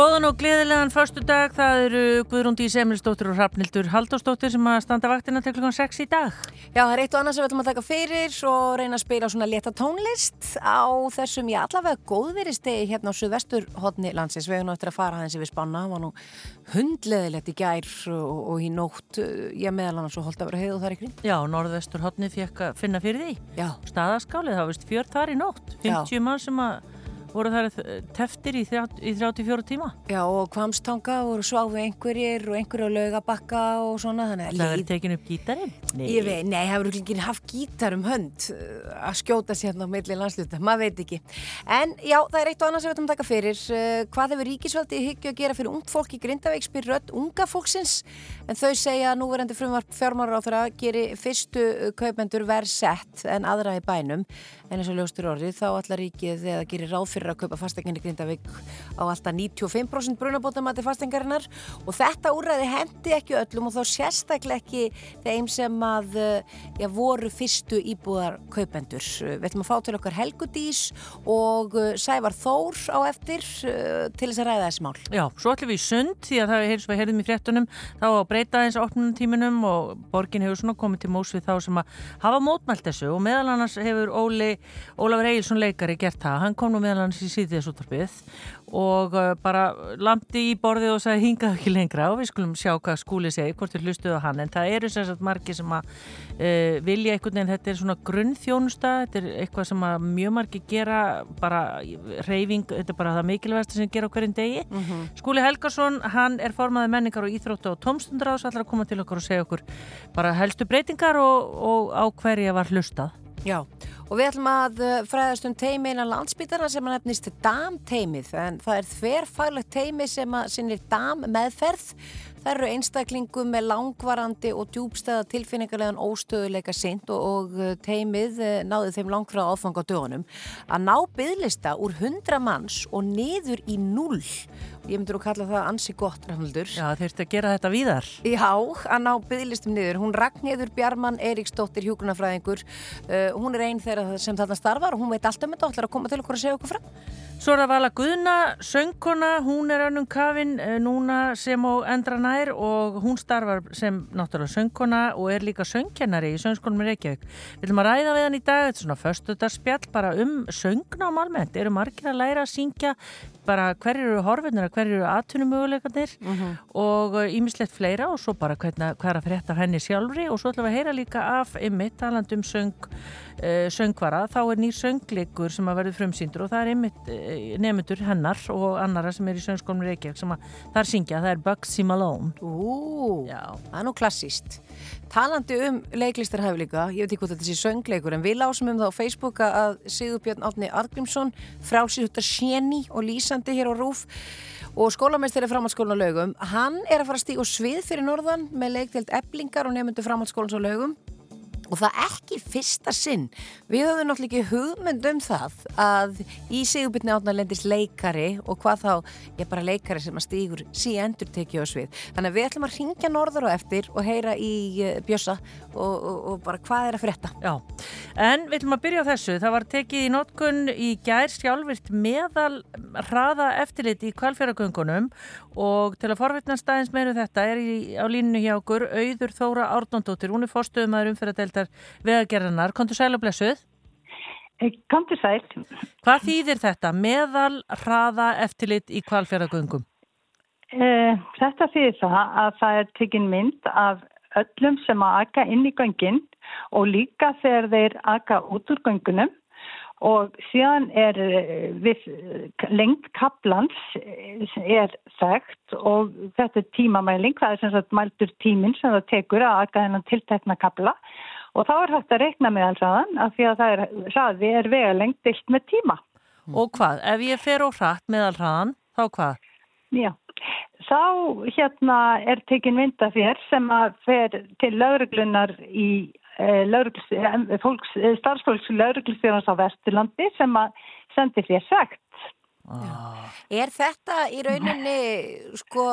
Góðan og gleðilegan förstu dag, það eru Guðrúndi Semilsdóttir og Hrafnildur Haldósdóttir sem að standa vaktina til klukkan 6 í dag. Já, það er eitt og annað sem við ætlum að taka fyrir og reyna að spila svona leta tónlist á þessum, já, allavega góðveristegi hérna á suðvesturhóttni landsins. Við hefum náttúrulega að fara aðeins yfir spanna, það var nú hundleðilegt í gær og, og í nótt, já, meðal annars og holdt að vera heið og þar ykkur. Já, norðvesturhóttni fekk að finna fyrir því. Já. Staðaskálið, það var vist fjör þar í nótt, 50 Já. mann sem að voru þar teftir í, þrjá- í 34 tíma. Já, og kvamstanga voru sváfi einhverjir og einhverju á laugabakka og svona, þannig að Það er tekin upp gítarinn? Ég veit, nei, það hefur ekki haft gítar um hönd uh, að skjóta sérna á milli landsluta, maður veit ekki. En já, það er eitt og annað sem við ætlum að taka fyrir. Uh, Hvað hefur ríkisvaldi í hyggju að gera fyrir ungt fólk í Grindavík spyr rödd unga fólksins? En þau segja að núverandi frumvarp fjármárar á þeirra geri fyrstu uh, kaupendur verð sett en aðra í bænum. En eins og ljóstur orðið þá allar ríkið eða gerir ráð fyrir að kaupa fastegninni Grindavík á alltaf 95% brunabótamati fasteignarinnar og þetta úrræði hendi ekki öllum og þá sérstaklega ekki þeim sem að eh, já, voru fyrstu íbúðar kaupendur. Við ætlum að fá til okkar Helgudís og eh, Sævar Þór á eftir eh, til þess að ræða þessi mál. Já, svo ætlum við í sund því að það er við heyrðum í fréttunum þá að breyta eins opnunum tíminum og borgin hefur svona komið til mós við þá sem að hafa mótmælt þessu og meðal annars hefur Óli, Ólafur Egilson leikari gert það, hann kom nú meðal annars í síðiðsúttarpið og uh, bara lamdi í borðið og sagði hingað ekki lengra og við skulum sjá hvað skúli segi, hvort við hlustuðu hann. En það eru sagt margi sem að uh, vilja einhvern veginn, þetta er svona grunnþjónusta, þetta er eitthvað sem að mjög margi gera bara reyfing, þetta er bara það mikilvægast sem gera á hverjum degi. Skúli Helgason, hann er formaði menningar og íþróttu og tómstundráðs allar að koma til okkur og segja okkur bara helstu breytingar og, og á hverja var hlustað. Já, og við ætlum að eh, fræðast um teimi innan landsbytarna sem að nefnist DAM-teimið en það er þverfaglegt teimi sem að sinnir DAM-meðferð. Það eru einstaklingum með langvarandi og djúbstæða tilfinningarlegan óstöðuleika sint og, og eh, teimið eh, náði þeim langfráð áfang á dögunum að ná byðlista úr 100 manns og niður í 0. Ég myndur að kalla það ansi gott, Rafnaldur. Já, þeirstu að gera þetta víðar. Já, að ná bygglistum niður. Hún Ragnhildur Bjarmann Eiríksdóttir hjúgrunafræðingur. Uh, hún er einn þeirra sem þarna starfar og hún veit allt um þetta og ætlar að koma til okkur að segja okkur frá. Svo er það Vala Guðna, söngkona, hún er önnum kafin eh, núna sem á endra nær og hún starfar sem náttúrulega söngkona og er líka söngkennari í söngskólum í Reykjavík. Við viljum að ræða við hann í dag, þetta er svona föstudarspjall bara um söngnám almennt. Eru margir að læra að syngja bara hverjir eru horfinir, hverjir eru atvinnumöguleikarnir og ímislegt fleira og svo bara hvernig, hvað er að frétta henni sjálfri og svo ætlum við að heyra líka af ymmit talandi um söng, uh, söngvara þá er nýr söngleikur sem að verður frumsýndur og það er ymmit uh, nefndur hennar og annara sem er í söngskólum Reykjavík sem að þar syngja, það er Bugsy Malone Ú, Já. það er nú klassíst. Talandi um leiklistarhæfleika, ég veit ekki hvort þetta sé söngleikur, en við lásum um það á Facebook að Sigurbjörn Átni Argrímsson, frálsýrhutta Sjeni og lýsandi hér á Rúf og skólameistari framhaldsskólan á laugum, hann er að fara að stíga á svið fyrir norðan með leiktelt eblingar og nefndu framhaldsskólans á laugum og það ekki fyrsta sinn. Við höfum náttúrulega ekki hugmynd um það að í Sigurbyrni átna lendist leikari og hvað þá, ég bara leikari sem að stígur sí endur tekið á svið. Þannig að við ætlum að ringja norður og eftir og heyra í uh, Bjössa og, og, og bara hvað er að frétta. Já, en við ætlum að byrja á þessu. Það var tekið í notkun í gær sjálfvirt meðal hraða eftirlit í kvalfjöragöngunum og til að forvittnast aðeins meiru þetta er í, á línunu hjá okkur Auður Þóra Árnóndóttir, hún er umferðadeildar vegagerðanar. Kontur sæl og blessuð. Komdu sæl. Hvað þýðir þetta meðal hraða eftirlit í kvalfjöragöngum? Eh, Þetta þýðir það að það er tekinn mynd af öllum sem að aka inn í göngin og líka þegar þeir aka út úr göngunum og síðan er eh, við lengt kaplans eh, er þekkt og þetta er tímamæling, það er sem sagt mæltur tíminn sem það tekur að aka þennan tiltekna kapla og þá er hægt að reikna með allsaðan af því að það er, hraði er vegalengt dilt með tíma. Og hvað? Ef ég fer á hratt meðal hraðan, þá hvað? Já, þá hérna er tekin mynda þér sem að fer til lauruglunar í eh, laurugls, eh, fólks, eh, starfsfólks lauruglustjórnars á Vesturlandi sem að sendi þér sagt. Er þetta í rauninni, sko,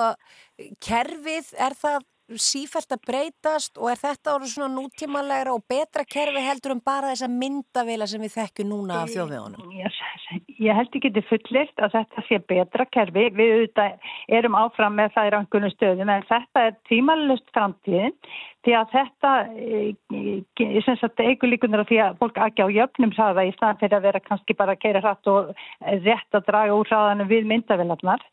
kerfið, er það sífælt að breytast og er þetta orðið svona nútímanlegra og betra kerfi heldur um bara þessa myndavila sem við þekkjum núna af þjóðvegunum? Ég, ég held ekki til fullirt að þetta sé betra kerfi. Við auðvitað erum áfram með það í rangunum stöðum en þetta er tímalust framtíðin því að þetta eigur líkunar af því að fólk ekki á jöfnum hraða í staðan fyrir að vera kannski bara að keira hratt og rétt að draga úr hraðanum við myndavillarnar.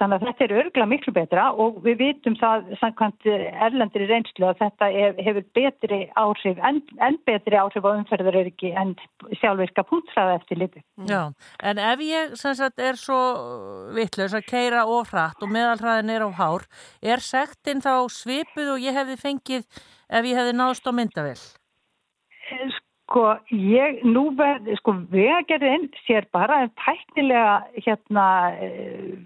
Þannig að þetta er örgla miklu betra og við vitum það samkvæmt erlendir í reynslu að þetta hefur betri áhrif, enn en betri áhrif á umferðaröryggi en sjálfvirka punktræða eftir liti. Já, en ef ég sagt, er svo vittlaus að keira of hratt og meðalhraðin er á hár, er sektin þá svipuð og ég hefði fengið ef ég hefði náðst á myndavill? Sko, ég, nú verð, sko, vegagerðin sér bara en tæknilega, hérna,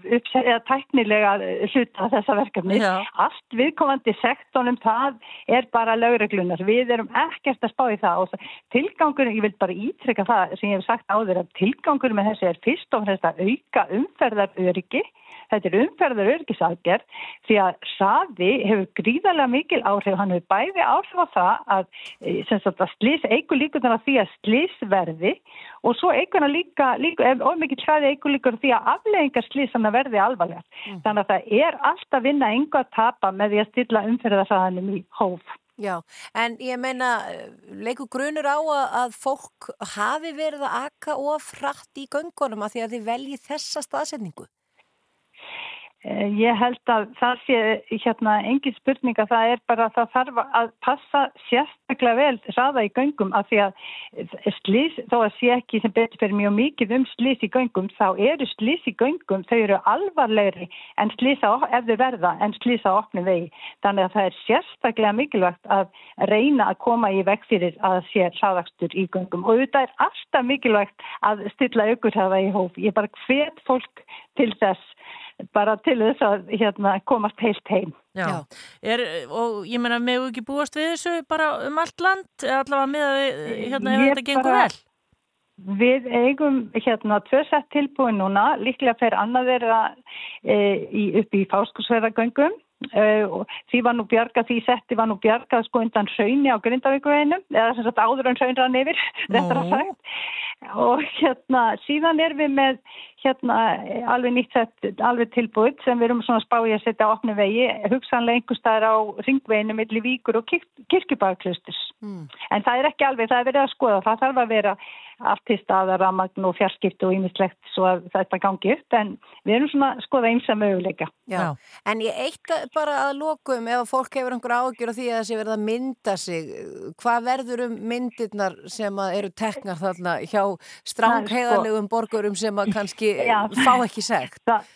uppsæðja tæknilega hluta þessa verkefni. Já. Allt viðkomandi sektornum, það er bara lögreglunar. Við erum ekkert að spá í það og tilgangur, ég vil bara ítrekka það sem ég hef sagt áður, að tilgangur með þessi er fyrst og fremst að auka umferðaröryggi Þetta er umferður örgisaðgerð því að saði hefur gríðarlega mikil áhrif, hann hefur bæði áhrif á það að, e, að slís, eigur líkunar að því að slís verði og svo eigurna líka, líka of mikið hlæði eigur líkur því að afleggingar slísana verði alvarlega. Mm. Þannig að það er alltaf vinna enga að tapa með því að stilla umferðarsaðanum í hóf. Já, en ég meina, leiku grunur á að fólk hafi verið að aka of frætt í göngunum að því að þið velji þessa staðsetningu? Eh, ég held að það sé hérna engin spurning að það er bara að það þarf að passa sérstaklega vel raða í göngum af því að slís, þó að sé ekki sem betur fyrir mjög mikið um slís í göngum þá eru slís í göngum, þau eru alvarlegri en slísa ef þau verða en slísa opni vegi. Þannig að það er sérstaklega mikilvægt að reyna að koma í veg fyrir að sé hraðakstur í göngum og þetta er alltaf mikilvægt að stilla aukur hafa í hóf. Ég bara hvet fólk til þess bara til þess að hérna, komast heilt heim. Já, er, og ég menna, meðu ekki búast við þessu bara um allt land, allavega með að hérna, þetta gengur vel? Við eigum hérna tvö sett tilbúin núna, líklega fer annað þeirra e, í, upp í fáskursverðagöngum Uh, því var nú bjargað, því setti var nú bjargað sko undan hraunni á Grindavíkuveginum eða sem sagt áður en hraun rann yfir þetta er að sagt og hérna síðan er við með hérna alveg nýtt sett, alveg tilbúið sem við erum svona spáið að setja á opni vegi, hugsanlega einhver staðar á ringveginu millir víkur og kirk, kirkjubæðklusturs. Mm. En það er ekki alveg, það er verið að skoða, það þarf að vera allt til staðar að magn og fjarskiptu og ímislegt svo að þetta gangi upp, en við erum svona að skoða eins að möguleika. Já, en ég eitt bara að lokum ef fólk hefur einhver ágjör á því að þessi verða að mynda sig, hvað verður um myndirnar sem eru teknar þarna hjá stránkheðalegum sko... borgurum sem að kannski Já. fá ekki segt. Það,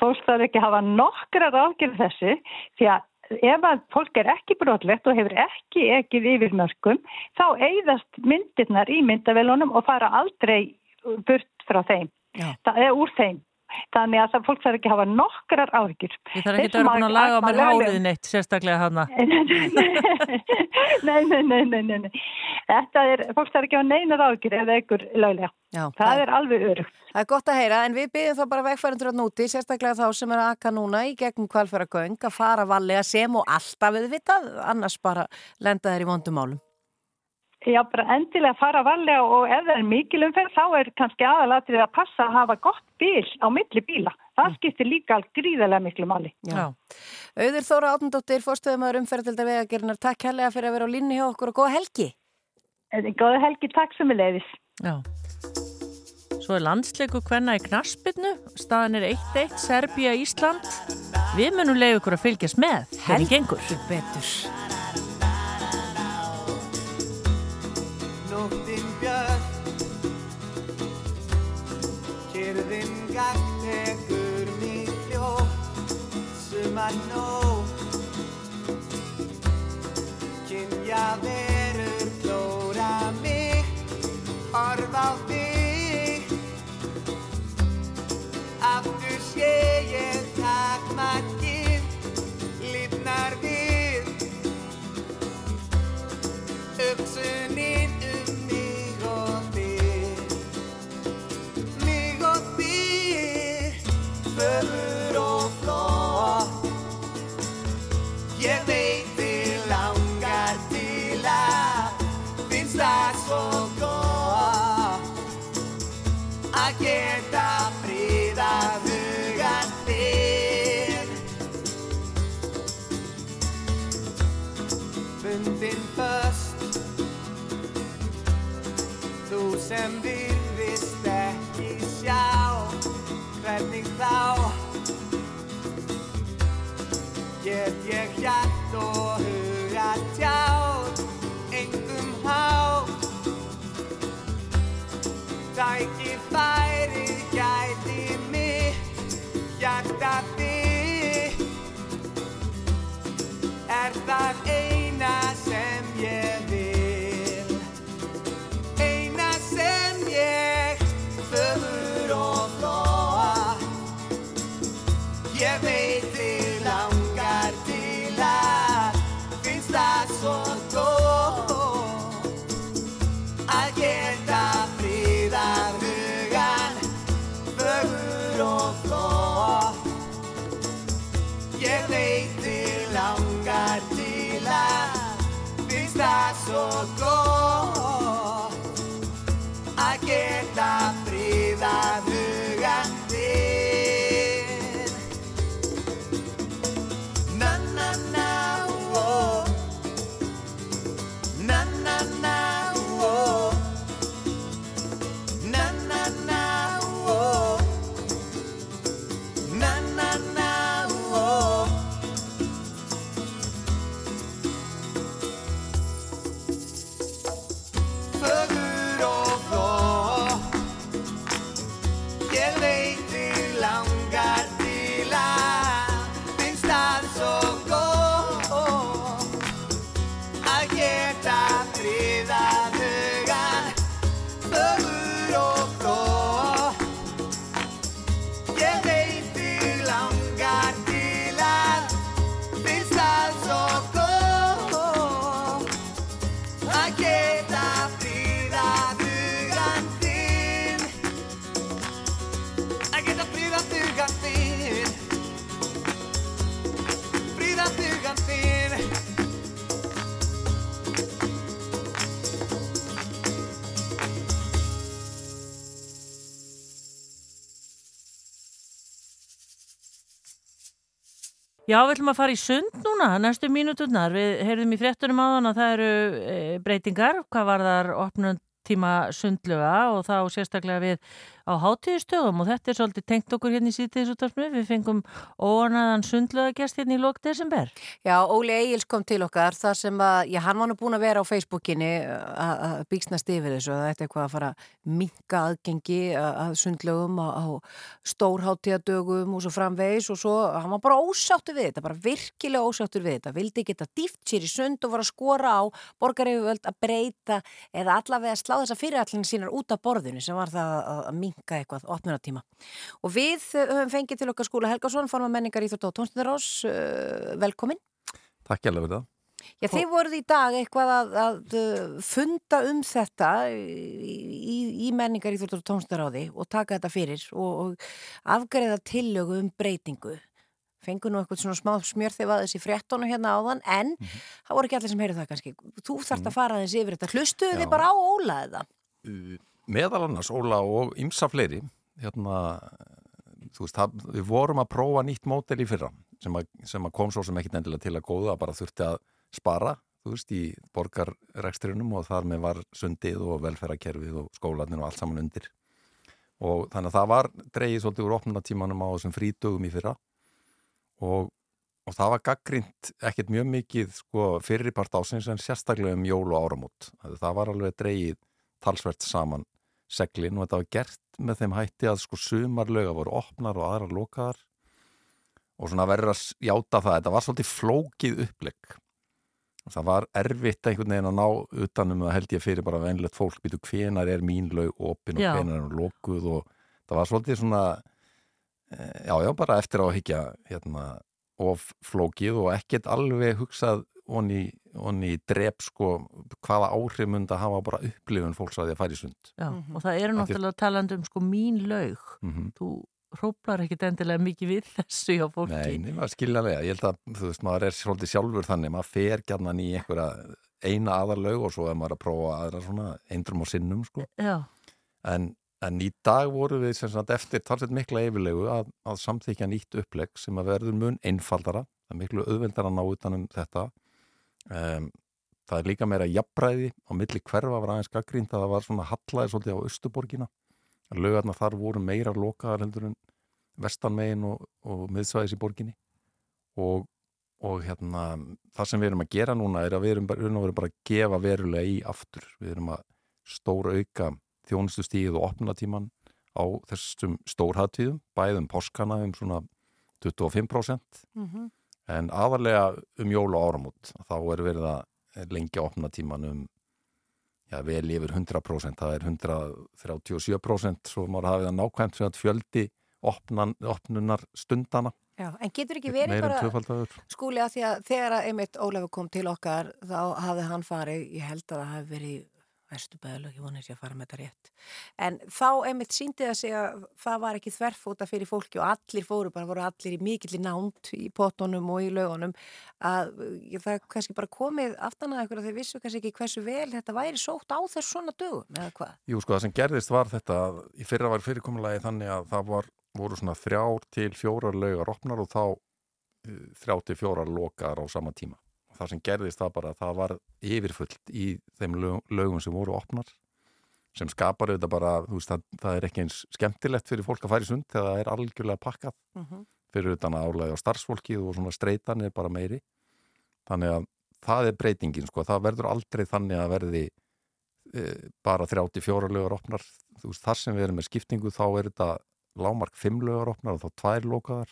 fólk þarf ekki að hafa nokkrar ágjörð þessu því að ef að fólk er ekki brotlegt og hefur ekki ekkið yfir mörgum þá eigðast myndirnar í myndavelunum og fara aldrei burt frá þeim. Já. Það er úr þeim. Þannig að það fólk þarf ekki að hafa nokkrar áhyggjur. Ég þarf ekki að vera búin að laga mér hárið neitt, sérstaklega hana. nei, nei, nei, nei, nei. Þetta er, fólk þarf ekki að hafa neinar áhyggjur eða ykkur löglega. Já, það, það er alveg örugt. Það er gott að heyra, en við byggjum þá bara vegfærandur á núti, sérstaklega þá sem er að akka núna í gegnum kvalfæra göng, að fara vallega sem og alltaf við vitað, annars bara lenda þeir í vondumálum. Já, bara endilega fara varlega og ef það er mikil umferð þá er kannski aðalatrið að passa að hafa gott bíl á milli bíla. Það mm. skiptir líka gríðarlega miklu máli. Já. Auður Þóra Átundóttir, fórstöðumöður umferðildar vegagernar, takk helga fyrir að vera á línni hjá okkur og góða helgi. Eh, góða helgi, takk sem við leiðis. Já. Svo er landsleiku hvenna í knaspinu, staðan er 1-1, Serbia, Ísland. Við munum leiða ykkur að fylgjast með. Helgur betur. Sumar nóg Kynja verur klóra mig. Horf á þig. Aftur sé ég takmarkið. Lifnar við. Hugsuninn gefur og flott. Ég veit þið langar til að finnst það svo gott að geta fríðað hugan þig Fundin föst Þú sem Get ég hjart og huga tjáð Engum hátt Tæki færið gæti mitt Hjarta þitt Er það eina sem Já, við ætlum að fara í sund núna, næstu mínuturnar. Við heyrðum í fréttunum áðan að það eru e, breytingar, hvað var þar opnum tíma sundluga og þá sérstaklega við á hátíðustöðum og þetta er svolítið tengt okkur hérna í sítiðsúttarpnu. Við fengum óanaðan sundlugagjast hérna í lók desember. Já, Óli Egil's kom til okkar þar sem að, já, hann var nú búin að vera á Facebookinni að að bíksnast yfir þessu að þetta er eitthvað að fara minka aðgengi að að sundlögum á, á stórháttíðadögum og svo framvegis og svo, hann var bara ósáttur við þetta, bara virkilega ósáttur við þetta, vildi geta dýft sér í sund og var að skora á borgaryfirvöld að breyta eða allavega slá þessa fyrirallin sínar út af borðinu sem var það að, að minka eitthvað opnunatíma. Og við eh, höfum fengið til okkar skúla Helgason, forma menningar íþjótt á tónstundarás, velkomin. Takk hjálpa fyrir það. Já, þið voruð í dag eitthvað að, að uh, funda um þetta í, í, í menningar í þjóttur tónstaráði og taka þetta fyrir og, og afgreða tillögu um breytingu. Fengu nú eitthvað svona smá smjör þegar þessi fréttónu hérna áðan, en það voru ekki allir sem heyrðu það kannski. Þú þarft að fara aðeins yfir þetta. Hlustuðu þið bara á Óla eða? Meðal annars Óla og ymsa fleiri, hérna, þú veist, það, við vorum að prófa nýtt mótel í fyrra sem að, sem að kom svo sem ekkit endilega til að góða, bara þurfti að spara, þú veist, í borgarrekstrinum og þar með var sundið og velferðarkerfið og skólanir og allt saman undir. Og þannig að það var dreigið svolítið úr opnunatímanum á þessum frítugum í fyrra og, og það var gaggrind ekkert mjög mikið sko, fyrirpart ásins en sérstaklega um jól og áramót. Það var alveg dreigið talsvert saman seglin og þetta var gert með þeim hætti að sko sumarlöga voru opnar og aðrar lokaðar. Og svona verður að játa það þetta var svolítið flókið upplegg. Það var erfitt einhvern veginn að ná utanum það held ég fyrir bara venlegt fólk. Býtu hvenar er mín lög opin og Já. hvenar er hún lokuð? Og það var svolítið svona eh, já já bara eftir á að higgja hérna of flókið og ekkert alveg hugsað onni, onni drep sko hvaða áhrif myndi að hafa bara upplifun fólks að því að fara í sund? Já, og það eru náttúrulega talandi um sko mín laug. mm Þú hróplar ekkit endilega mikið við þessu hjá fólki. Nei, nema skiljanlega, ég held að þú veist, maður er svolítið sjálfur þannig, maður fer gætnan í einhverja eina aðarlaug og svo er maður að prófa aðra svona eindrum og sinnum sko. Já, en, en í dag voru við sem sagt eftir talsveit mikla yfirlegu að, að samþykja nýtt upplegg sem að verður mun einfaldara, það er miklu auðveldara að ná utanum þetta um, það er líka meira jafnbræði á milli hverfa var aðeins gaggrínt að það var svona hallaði svolítið á Östuborgina laugarna þar voru meira lokaðar heldur en vestanmegin og, og miðsvæðis í borginni. Og, og hérna það sem við erum að gera núna er að við erum bara, við erum bara að gefa verulega í aftur. Við erum að stóra auka þjónustustíð og opnatíman á þessum stórhættíðum bæðum páskana um svona 25% Mhm. En aðarlega um jól og áramót þá er verið að lengja opnatíman um já, vel yfir 100% það er 137% svo maður hafið það nákvæmt sem að fjöldi opnan, opnunar stundana Já, en getur ekki verið en bara skúli að því að þegar að einmitt Ólafur kom til okkar þá hafði hann farið, ég held að það hafi verið vestubæðalög, ég vonið sér að fara með þetta rétt en þá einmitt síndi það sig að það var ekki þverfóta fyrir fólki og allir fóru bara, voru allir í mikill nánt í pottunum og í lögunum að það kannski bara komið aftan að ykkur að þeir vissu kannski ekki hversu vel þetta væri sótt á þess svona dögum eða hvað? Jú, sko, það sem gerðist var þetta að í fyrra var fyrirkomulagi þannig að það var, voru svona þrjár til fjórar laugar opnar og þá uh, þrjár til fjórar lokar á sama tíma. Það sem gerðist það bara að það var yfirfullt í þeim lög, lögum sem voru opnar sem skapar auðvitað bara, þú veist, það, það er ekki eins skemmtilegt fyrir fólk að í sund þegar það er algjörlega pakkað Mm -hmm. fyrir utan að álæði á starfsfólkið og svona streitan er bara meiri. Þannig að það er breytingin, sko, það verður aldrei þannig að verði e, bara 34 lögur opnar. Þú veist, þar sem við erum með skiptingu þá er þetta lámark 5 lögur opnar og þá tvær lokaðar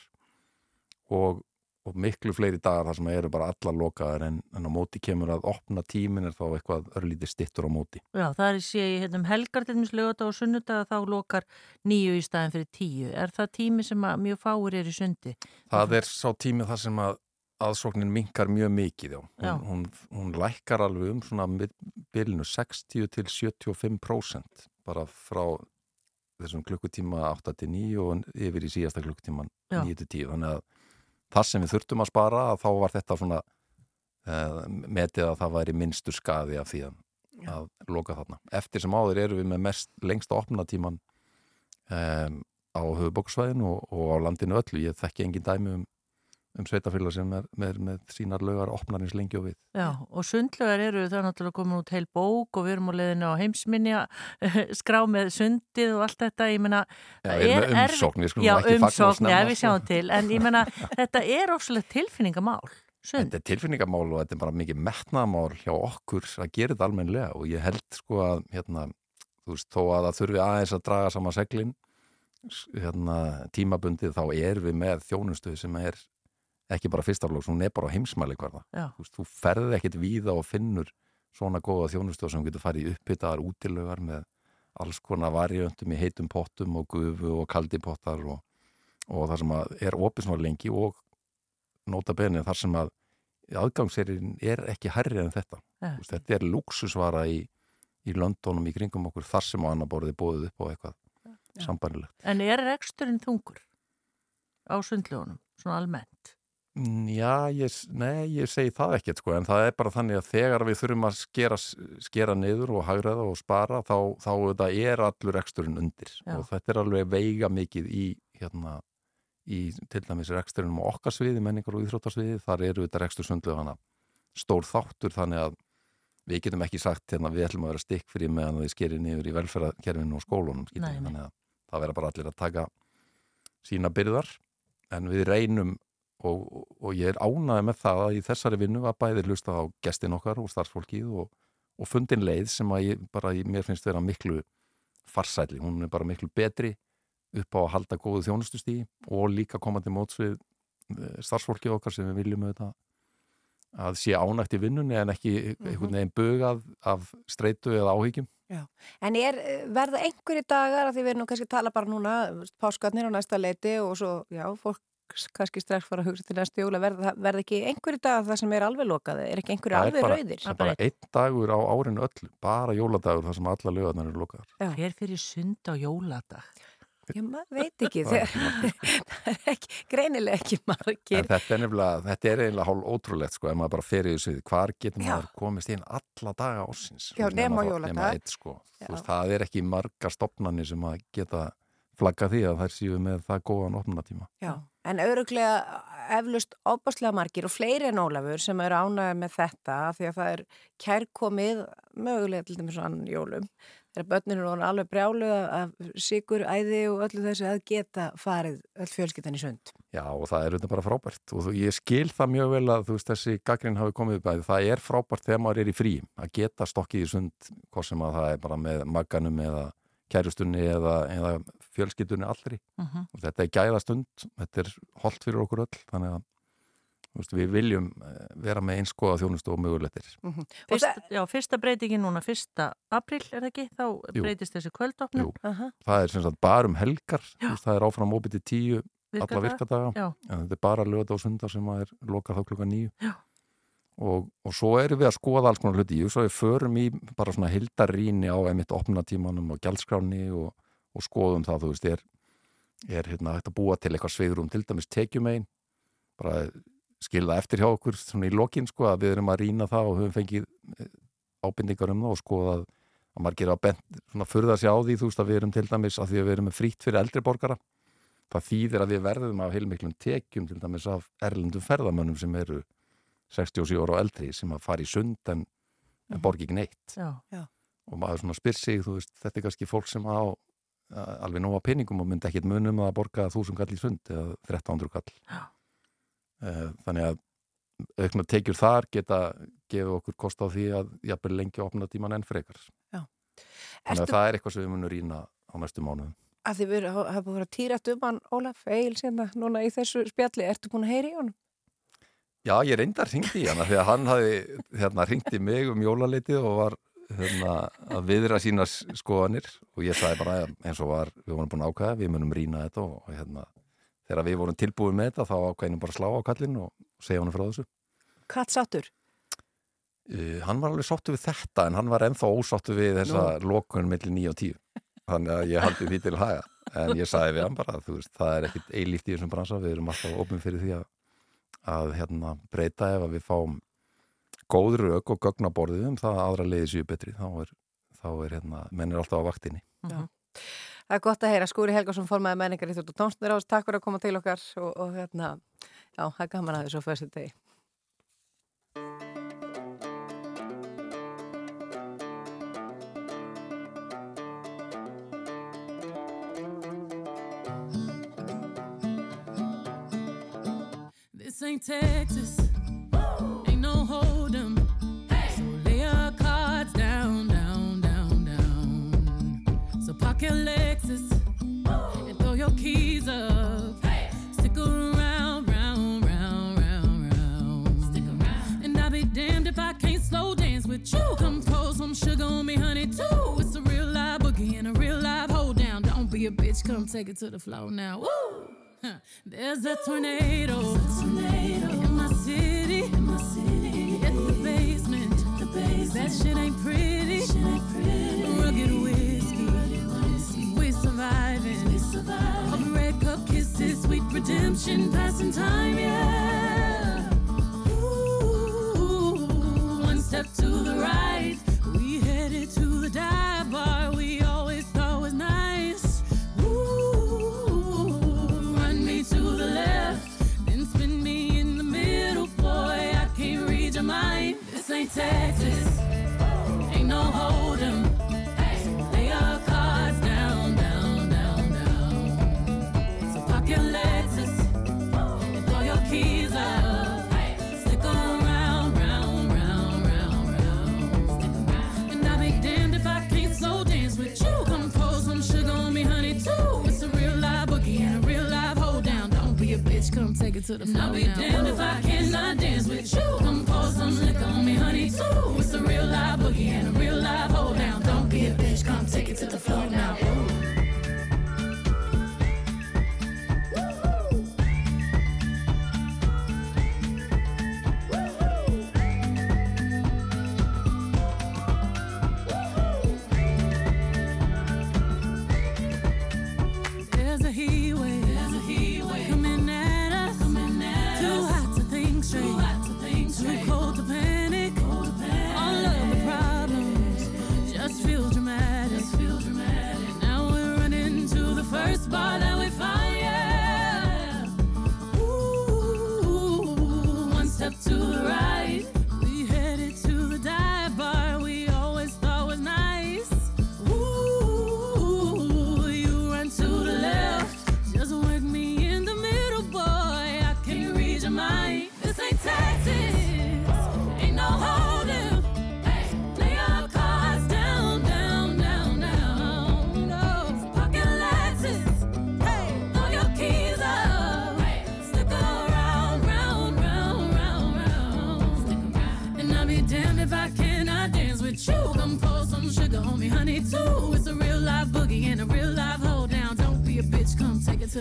og, og miklu fleiri dagar þar sem eru bara alla lokaðar en, en á móti kemur að opna tímin er þá eitthvað örlítið stittur á móti. Já, það er sé ég hérna um helgar til dæmis lögata og sunnudaga þá lokar nýju í staðin fyrir tíu. Er það tími sem að mjög fáir er í sundi? Það er sá tími þar sem að aðsóknin minkar mjög mikið já. Já. Hún, hún, hún lækkar alveg um svona bylnu 60 til 75% bara frá þessum klukkutíma 8 til 9 og yfir í síðasta klukkutíman Já. 9 til 10 þannig að það sem við þurftum að spara að þá var þetta svona uh, metið að það væri minnstur skaði af því að, að loka þarna. Eftir sem áður eru við með mest lengsta opnatíman um, á höfubóksvæðinu og, og á landinu öllu. Ég þekki engin dæmi um, um sveitafélag sem er með, með sínar lögar opnarins lengi og við. Já, og sundlögar eru það er náttúrulega komin út heil bók og við erum á leiðinu á heimsminja skrá með sundið og allt þetta, ég meina Já, erfitt- umsókn, við skulum Já, ekki umsókn, já, við sko. sjáum til en ég meina, þetta er ofslega tilfinningamál sund, Þetta er tilfinningamál og þetta er bara mikið metnaðamál hjá okkur að gera þetta almennilega og ég held sko að hérna, þú veist, þó að það þurfi aðeins að draga saman seglin hérna, tímabundið þá er við með þjónustuð sem er ekki bara fyrstaflóks, hún er bara á heimsmæli hverða. Þú þú ferði ekkit víða og finnur svona góða þjónustuð sem getur farið uppbyttaðar útilögar með alls konar varjöndum í heitum pottum og gufu og kaldi pottar og, og það sem er opið svona lengi og nota benið þar sem að aðgangsserinn er ekki hærri en þetta. Já. Þú veist, Þetta er luxusvara í, í löndunum í kringum okkur þar sem á annar borðið bóðið upp á eitthvað Já. sambanilegt. en er reksturinn þungur á sundlögunum, svona almennt Já, ég, nei, ég segi það ekkert sko, en það er bara þannig að þegar við þurfum að skera, skera niður og hagraða og spara, þá, þá er allur reksturinn undir Já. og þetta er alveg veiga mikið í, hérna, í til dæmis reksturinnum á okkar sviði, menningar og íþróttarsviði, þar eru þetta rekstur hana stór þáttur þannig að við getum ekki sagt hérna við ætlum að vera stikk fyrir meðan þið skerir niður í velferðarkerfinu og skólunum, Nei, nei. þannig að það vera bara allir að taka sína byrðar en við reynum og, og- ég er ánaði með það að í þessari vinnu að bæði hlusta á gestin okkar og starfsfólkið og, og fundin leið sem að ég bara, ég, mér finnst vera miklu farsæli, hún er bara miklu betri upp á að halda góðu þjónustustígi og líka koma til móts við eh, starfsfólkið okkar sem við viljum auðvitað að sé ánægt í vinnunni en ekki einhvern veginn bugað af streitu eða áhyggjum. En er, verða einhverju dagar að því við erum nú kannski að tala bara núna páskarnir á næsta leiti og svo, já, fólk kannski strax fara að hugsa til næstu jóla verða, verða ekki einhverju dagar það sem er alveg lokaði er ekki einhverju er alveg bara- rauðir Það er bara einn dagur á árinu öllu, bara jóladagur þar sem alla lögarnar eru lokaðar. Já. hver fyrir sund á jóladag Já, maður veit ekki, Það er ekki, greinilega ekki En margir. þetta er nefnilega, þetta er eiginlega hálf ótrúlegt sko, ef maður bara fer í þessu, hvar getur Já. maður komist inn alla daga ásins? Já, nema. Nema eitt sko, Já. þú veist, það er ekki margar stopnarnir sem að geta flagga því að þær séu með það góðan opnatíma. Já, en auðvuglega eflust óbáslega margir og fleiri en Ólafur sem eru ánægði með þetta því að það er kærkomið mögulega til dæmis annan jólum þegar börninu voru alveg brjálu af sigur, æði og öllu þessu að geta farið öll fjölskyldan í sund. Já og það er auðvitað bara frábært og ég skil það mjög vel að þú veist þessi gaggrinn hafi komið upp að það er frábært þegar maður er í frí að geta stokkið í sund hvort sem að það er bara með magganum eða kærustunni eða, eða fjölskyldunni allri Mhm. og þetta er gæða stund, þetta er holdt fyrir okkur öll þannig að þú veist, við viljum eh, vera með einskoða þjónustu og mögulegtir. Og Fyrsta, það, já, fyrsta breytingin núna, fyrsta april er það ekki, þá Jú. breytist þessi kvöldopnum. Jú. aha, Það er sem sagt bara um helgar, þú veist, það er áfram óbyrti tíu alla virkadaga, Já. en þetta er bara lögða og sundar sem að er lokar þá klukka nýju Já. Og, og svo erum við að skoða alls konar hluti, ég svo við förum í bara svona hildarrýni á emitt opnatímanum og gjaldskráni og, og skoðum það, þú veist, er, er hérna hægt að búa til eitthvað sveigrum, til dæmis tekjum einn, bara skilða eftir hjá okkur svona í lokin sko að við erum að rýna það og höfum fengið eh, ábendingar um það og skoða að margir að bent, svona furða sig á því þú veist að við erum til dæmis að því að við erum með frýtt fyrir eldri borgara. Það þýðir að við verðum af heilmiklum tekjum til dæmis af erlendum ferðamönnum sem eru 67 ára og eldri sem að fara í sund en, en borgi ekki neitt. Já, og maður svona spyr sig, þú veist, þetta er kannski fólk sem á uh, alveg nóga peningum og myndi ekkit munum að borga þúsund kall í sund eða 1300 kall. Já. uh, þannig að aukna tekjur þar geta gefið okkur kost á því að jafnvel lengi opna tíman enn frekar. Þannig að það er eitthvað sem við munum rýna á næstu mánuðum. Að þið verið- hafa búin að týra um hann Ólaf Egil sérna núna í þessu spjalli, ertu búin að heyri í honum? Já, ég reyndar hringdi í hana því að hann hafi hérna, hringdi mig um jólaleitið og var hérna, að viðra sína skoðanir og ég sagði bara eins og var, við vorum búin ákvæða, við munum rýna þetta og, hérna, þegar við vorum tilbúið með þetta þá ákvæðinum bara slá á kallin og segja hann frá þessu. Katt sattur? Uh, hann var alveg sáttu við þetta en hann var ennþá ósáttu við þessa lokun millir 9 og 10 þannig að ég haldi því til haga en ég sagði við hann bara, þú veist, það er ekkit eilíft í þessum bransa, við erum alltaf opin fyrir því að, að hérna, breyta ef að við fáum góð rauk og gögnaborðið um það að aðra leiði séu betri, þá er, þá er hérna, menn er alltaf á vaktinni. Það er gott að heyra, Skúri Helgarsson formaði menningar í Þjóttu Tónsnir ás, takk fyrir að koma til okkar og, og hérna, já, það er gaman að þessu fyrstu degi. Ain't Texas. Ain't no hold'em. So lay your cards down, down, down, down. So park your Lexus and throw your keys up. Stick around, round, round, round, round. Stick around. And I'll be damned if I can't slow dance with you. Come pour some sugar on me, honey, too. It's a real live boogie and a real live hold down. Don't be a bitch, come take it to the floor now. Woo! There's a tornado, in my city. In the basement. That shit ain't pretty. Shit ain't pretty. Rugged whiskey. We surviving. We surviving. Of red cup kisses, sweet redemption, passing time, yeah. Ooh, one step to the right. We headed to the dive bar we Texas, it to the floor. I'll be damned if I cannot dance with you. Come pour some liquor on me, honey, too. It's a real live boogie and a real live hold down. Don't be a bitch, come take it to the floor now.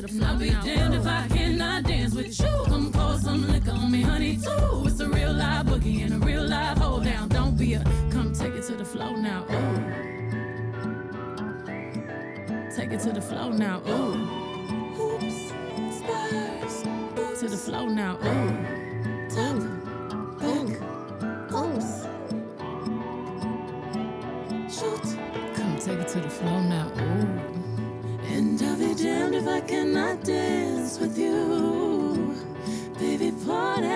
And I'll be damned if I cannot dance with you. Come pour some liquor on me, honey, too. It's a real live boogie and a real live hold down. Don't be a come take it to the floor now. Ooh. Take it to the floor now. Ooh. Hoops, spurs, to the floor now. Ooh.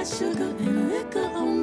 Sugar and liquor on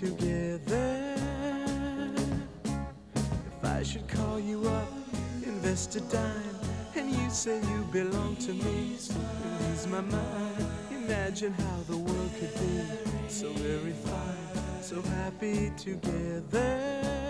together. If I should call you up, invest a dime, and you say you belong to me, and ease my mind. Imagine how the world could be so very fine, so happy together.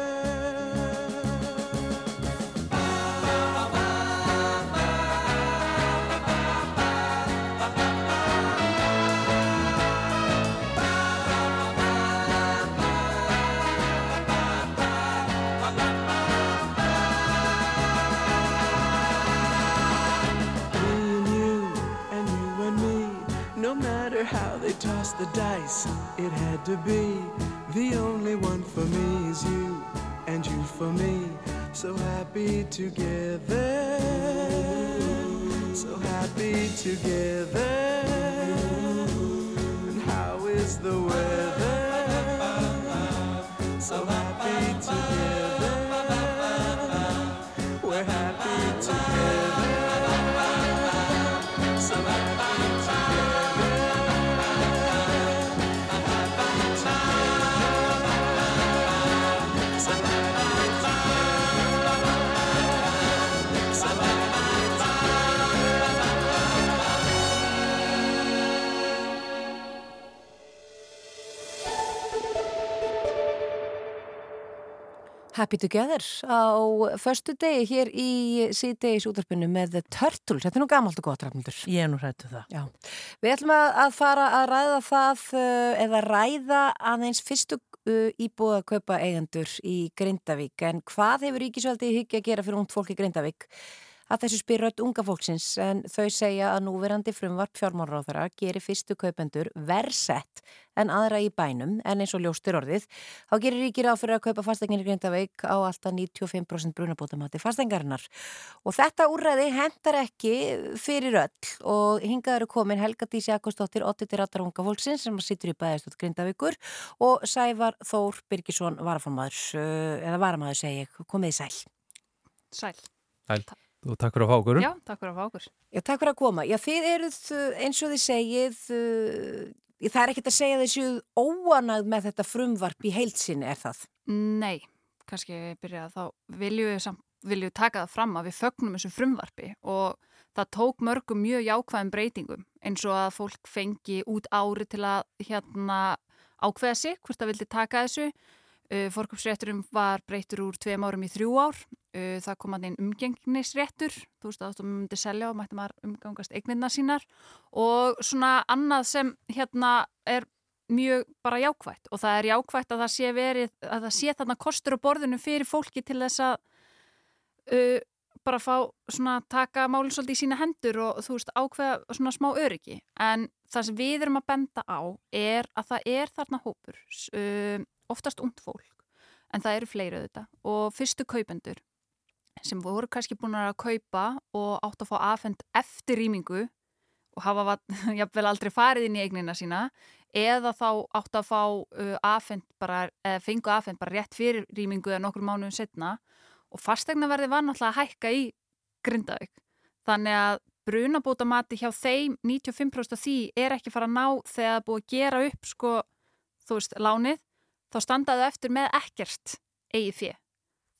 It had to be. The only one for me is you, and you for me. So happy together. So happy together. Happy Together á förstu degi hér í síðdegis útarpinu með The Turtles. Þetta er nú gamalt og gott, Rafnildur. Ég er nú hrættu það. Já. Við ætlum að, að fara að ræða það uh, eða ræða aðeins fyrstu uh, íbúða að kaupa eigendur í Grindavík. En hvað hefur Ríkisvaldi hyggja að gera fyrir ungt fólk í Grindavík? Að þessu spyr rödd unga fólksins en þau segja að núverandi frumvarp fjármálráðara gerir fyrstu kaupendur versett en aðra í bænum en eins og ljóstur orðið. Þá gerir ríkir á fyrir að kaupa fastegnir í Grindavík á alltaf 95% brunabótamati fastengarinnar. Og þetta úrræði hendar ekki fyrir öll og hingað eru komin Helga Dísi Akostóttir, 80 rattar unga fólksins sem sittur í bæðistótt Grindavíkur og Sævar Þór Birgisson varaformaður, eða varamaður segi ég, komið í sæl. Sæl. Sæl, og takk fyrir að fá okkur. Já, takk fyrir að fá okkur. Já, takk fyrir að koma. Já, þið eruð uh, eins og þið segið, uh, það er ekkert að segja þessu óanað með þetta frumvarp í heilsinni, er það? Nei, kannski við byrja þá viljum við, samt, viljum við taka það fram að við fögnum þessu frumvarpi og það tók mörgum mjög jákvæðum breytingum eins og að fólk fengi út ári til að hérna ákveða sig hvort það vildi taka þessu. Uh, Forkupsrétturum var breytur úr tveim árum í þrjú ár. Uh, það kom að einn umgengnisréttur, þú veist að þú myndi selja og mætti maður umgangast eignirna sínar. Og svona annað sem hérna er mjög bara jákvætt. Og það er jákvætt að það sé verið, að það sé þarna kostur á borðinu fyrir fólki til þess að uh, bara fá svona taka málinn svolítið í sína hendur og þú veist ákveða svona smá öryggi. En það sem við erum að benda á er að það er þarna hópur uh, oftast und fólk en það eru fleiri auðvitað. Og fyrstu kaupendur sem voru kannski búin að kaupa og átt að fá afhend eftir rýmingu og hafa jafnvel aldrei farið inn í eignina sína eða þá átt að fá uh, afhend bara, eða fengu afhend bara rétt fyrir rýmingu eða nokkur mánuðum setna og fastegnaverði var náttúrulega að hækka í Grindavík. Þannig að brunabótamati hjá þeim 95% af því er ekki fara að ná þegar það búið að gera upp sko, þú veist, lánið, þá standaðu eftir með ekkert eigið fjö.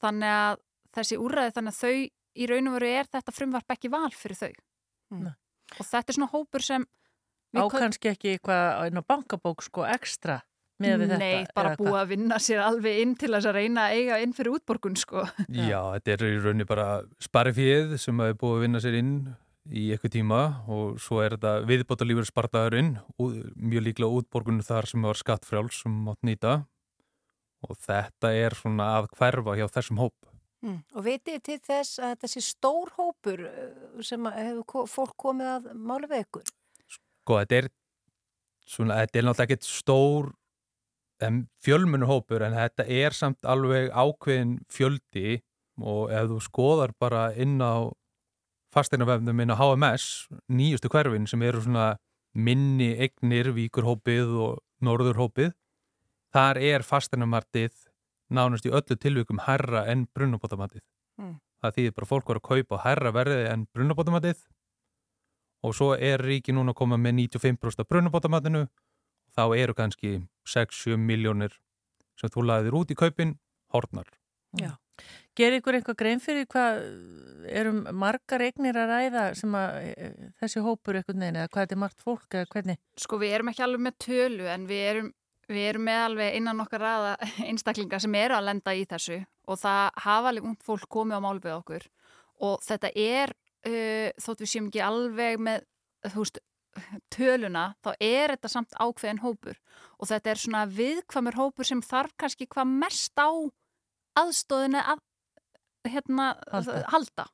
Þannig að þessi úrræði þannig að þau í raun og veru er þetta frumvarp ekki val fyrir þau. Nei. Og þetta er svona hópur sem Á við kannski ekki eitthvað inn á bankabók sko ekstra með við þetta. Nei, bara búið að vinna sér alveg inn til þess að reyna að eiga inn fyrir útborgun sko. Já, þetta er í rauninni bara sparifíð sem hefur búið að vinna sér inn í eitthvað tíma og svo er þetta viðbóta lífur spartaðurinn, mjög líklega útborgun þar sem var skattfrjáls sem mátt nýta og þetta er svona að hverfa hjá þessum hóp. Mm. Og þið til þess að þessi stór hópur uh, sem hefur fólk komið að máli við ykkur? Sko, þetta er svona, þetta er náttúrulega ekkert stór fjölmunur hópur en þetta er samt alveg ákveðin fjöldi og ef þú skoðar bara inn á fasteinavefnum inn á HMS, nýjustu hverfin sem eru svona minni eignir, víkurhópið og norðurhópið, þar er fasteinamartið nánast í öllu tilvikum herra en brunnabótamatið. Mm. Það þýðir bara fólk var að kaupa herra verðið en brunnabótamatið og svo er ríki núna að koma með 95% af brunabótamatinu þá eru kannski 6-7 miljónir sem þú laðir út í kaupin hortnar. Já. Gerir ykkur eitthvað grein fyrir hvað erum margar eignir að ræða sem að e, þessi hópur einhvern veginn eða hvað þetta er margt fólk eða hvernig? Sko við erum ekki alveg með tölu en við erum, við erum með alveg innan okkar raða einstaklingar sem eru að lenda í þessu og það hafa alveg ungd fólk komið á mál við okkur og þetta er, uh, þótt við séum ekki alveg með, þú veist, töluna, þá er þetta samt ákveðin hópur og þetta er svona viðkvamur hópur sem þarf kannski hvað mest á aðstóðinu að hérna, Halda. halda.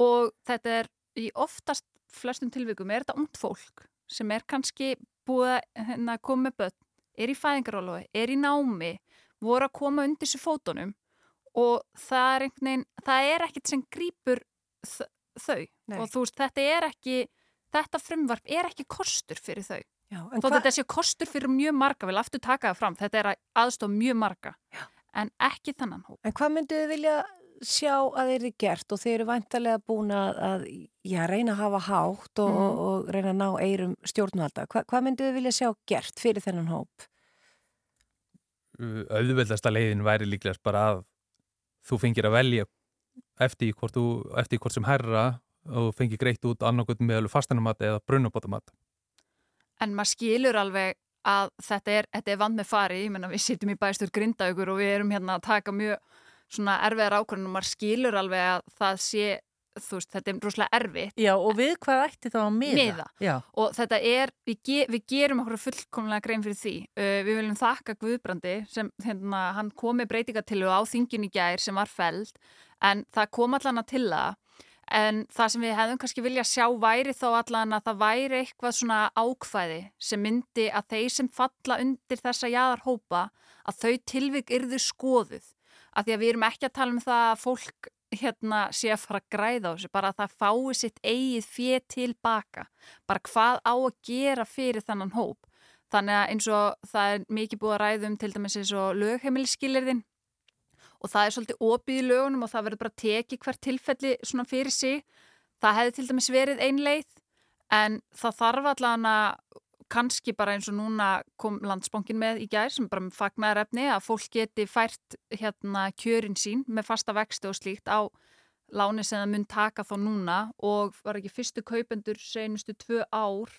Og þetta er í oftast flestum tilvikum er þetta ungt fólk sem er kannski búið að hérna, koma með börn, er í fæðingarólofi, er í námi, voru að koma undir sér fótunum og það er einhvern veginn, það er ekkert sem grýpur þau Nei. og þú veist, þetta er ekki, þetta frumvarp er ekki kostur fyrir þau. Já, Þó hva- þetta sé kostur fyrir mjög marga, vil aftur taka það fram, þetta er að aðstofa mjög marga, Já. en ekki þannan hóp. En hvað myndu þið vilja sjá að þeir eru gert og þeir eru vantarlega búin að, að já, reyna að hafa hátt og, Mhm. og, og reyna að ná eirum stjórnvalda? Hva, hvað myndu þið vilja sjá gert fyrir þennan hóp? Uh, Auðveldasta leiðin væri líklegast bara að þú fengir að velja eftir hvort, þú, eftir hvort sem herra og þú fengir greitt út annarkot með fasteinamat eða brunabótamat. En maður skilur alveg að þetta er, þetta er vand með fari, ég menna við sittum í bæstur grindaugur og við erum hérna að taka mjög svona erfiðar ákvörðunum, maður skilur alveg að það sé, þú veist, þetta er rosalega erfitt. Já, og við hvað ætti þá að miða? Miða. Já, Og þetta er, við, ge, við gerum okkur fullkomlega grein fyrir því. Uh, við viljum þakka Guðbrandi sem hérna, hann kom með breytingatilu á þingin í gær sem var feld en það kom allan að til það en það sem við hefðum kannski vilja sjá væri þá allan að það væri eitthvað svona ákvæði sem myndi að þeir sem falla undir þessa jaðar hópa að þau tilvik yrðu skoðuð af því að við erum ekki að tala um það að fólk hérna sé að fara að græða á þessu, bara að það fái sitt eigið fér tilbaka, bara hvað á að gera fyrir þannan hóp. Þannig að eins og það er mikið búið að ræðum til dæmis eins og lögheimilisskilirðin og það er svolítið opið í lögunum og það verður bara tekið hvert tilfelli svona fyrir sig. Það hefði til dæmis verið ein leið en það þarf allan að kannski bara eins og núna kom landsbankin með í gær sem bara fagnar efni að fólk geti fært hérna kjörin sín með fasta vexti og slíkt á láni sem það mun taka þá núna og var ekki fyrstu kaupendur senustu tvö ár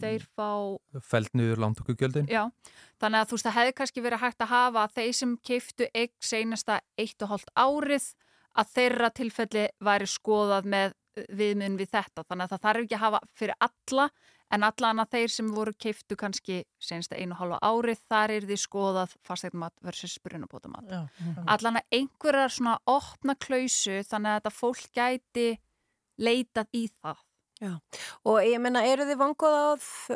þeir fá Fælt niður lántökugjöldin. Já, þannig að þú veist það hefði kannski verið hægt að hafa að þeir sem keiftu eign seinasta eitt og hálft árið að þeirra tilfelli væri skoðað með viðmiðun við þetta þannig að það þarf ekki að hafa fyrir alla en allan að þeir sem voru keiftu kannski senasta einu og hálfa árið þar er því skoðað fasteignumat versus brunabótamat. Allan að einhverjar svona opna klausu þannig að þetta fólk gæti leitað í það. Já, og ég menna, eru þið vangóð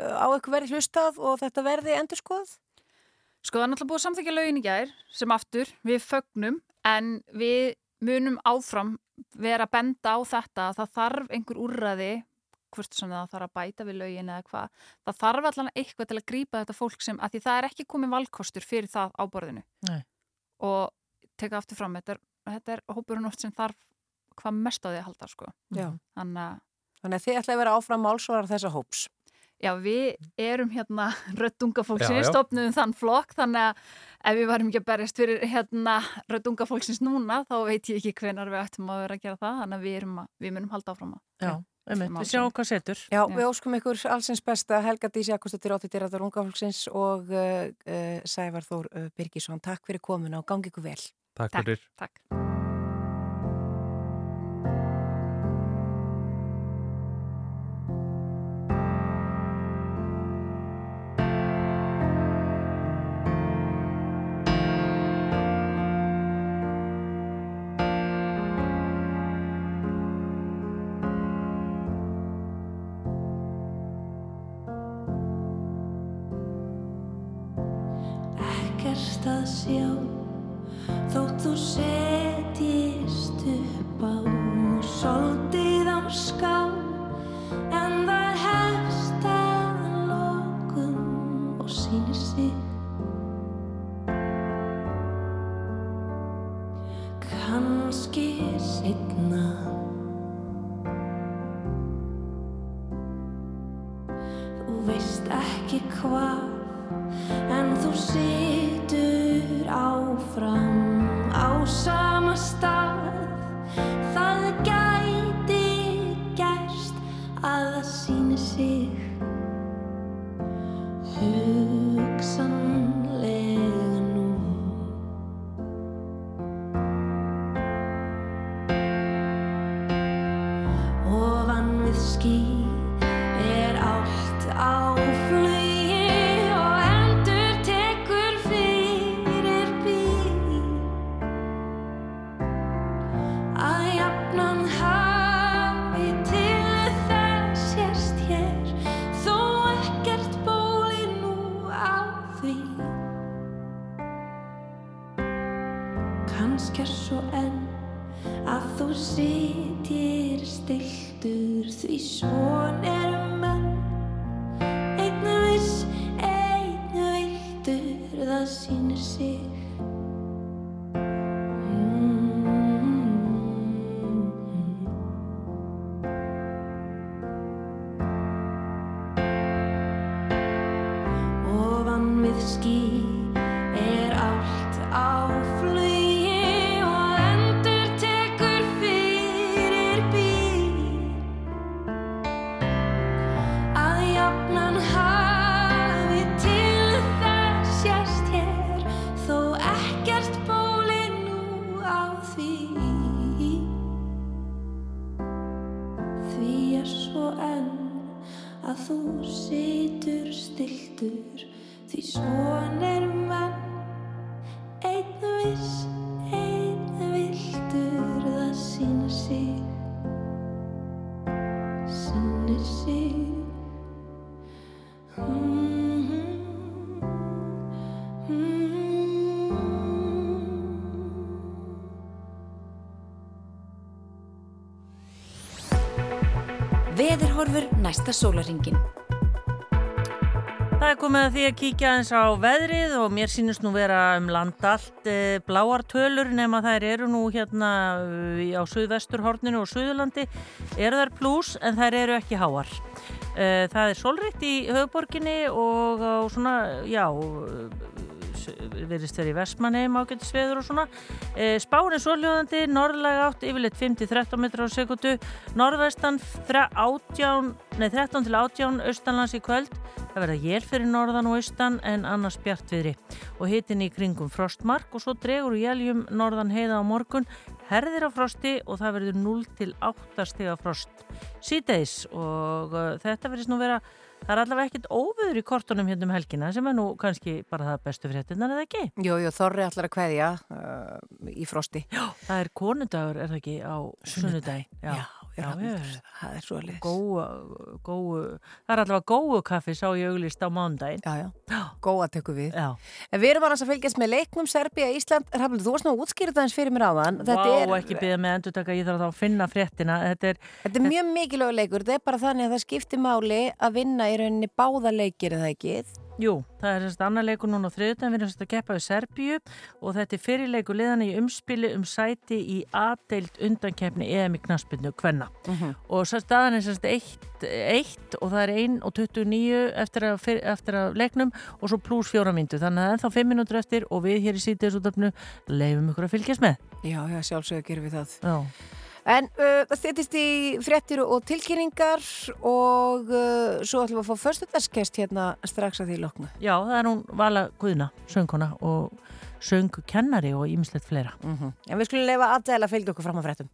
á, eitthvað verið hlustað og þetta verði endur skoð? Sko það er náttúrulega búið að samþykja lögin í gær sem aftur við fögnum en við munum áfram vera að benda á þetta að það þarf einhver úrræði hvort sem það þarf að bæta við lögin eða hvað það þarf allan eitthvað til að grípa þetta fólk sem að því það er ekki komið valkostur fyrir það á borðinu Nei. og teka aftur fram þetta er, þetta er hópurinn oft sem þarf hvað mest á því að halda sko. Já. þannig Þannig að þið ætla að vera áfram málsvarar þessa hóps. Já, við erum hérna röddungafólksins, stopnum þann flokk, þannig að ef við varum ekki að berjast fyrir hérna röddungafólksins núna, þá veit ég ekki hvenar við ættum að vera að gera það, þannig að við, erum að, við munum halda áfram að. Já, einmitt, við sjáum hvað setur. Já, við óskum ykkur allsins besta Helga Dísi Akostóttir Óttitiraður Ungafólksins og uh, uh, Sævar Þór uh, Birgisson. Takk fyrir komuna og gangi ykkur vel. Takk Takk, fyrir. Takk. Ofan næsta sólaringin. Það er komið að því að kíkja eins á veðrið og mér sínust nú vera um land allt e, bláar tölur nema þær eru nú hérna e, á Suðvesturhorninu og Suðurlandi eru þær pluss en þær eru ekki háar. E, það er solrikt í höfuborginni og á svona, já, verðist verið í Vestmanheim ágættis veður og svona. E, spáin er svoljóðandi, norðlega átt yfirleitt 5-13 metrar á sekundu, norðvestan 18, nei, 13 til 18 austanlands í kvöld. Það verða jél fyrir norðan og austan en annars bjartviðri og hitin í kringum frostmark og svo dregur jéljum norðan heiða á morgun, herðir á frosti og það verður 0 til 8 stiga frost síðdeis og uh, þetta verðist nú vera Það er allavega ekkert óvöður í kortunum hérna um helgina sem er nú kannski bara það bestu fréttinnar eða ekki? Jú, jú, Þorri allar að kveðja uh, í frosti. Já, það er konundagur, er það ekki, á sunnudagi? Já, já, já, það er svo alveg. Góu, góu, það er allavega góu kaffi sá ég auglist á mándaginn. Já, já, góa tekur við. Já. En við erum annars að fylgjast með leiknum Serbia, Ísland. Rafnir, þú varst nú að útskýra það eins fyrir mér áðan. Vá, er, ekki byggja með endur taka, ég þarf þá að finna fréttina. Þetta er, þetta er mjög mikilvæg leikur. Þetta er bara þannig að það skiptir máli að vinna í rauninni báða leikir eða ekki. Jú, það er semst annar leikur núna á þriðutan, við erum semst að keppa við Serbíu og þetta er fyrirleiku liðan í umspili um sæti í aðdeilt undankefni EM í knaspinu Kvenna Mhm. uh -huh. og svo staðan er semst 1 og það er 1 og 29 eftir að, eftir að leiknum og svo pluss fjóra myndu, þannig að ennþá 5 minútur eftir og við hér í sítiðsútöfnu leifum ykkur að fylgjast með. Já, já, sjálfsögur gerum við það. Já. En uh, það styrtist í fréttir og tilkynningar og uh, svo ætlum við að fá förstöldarskest hérna strax að því loknu. Já, það er hún Vala Guðna, söngkona og söngkennari og ímislegt fleira. Mm -hmm. En við skulum lefa aðdæla að fylgja okkur fram á fréttum.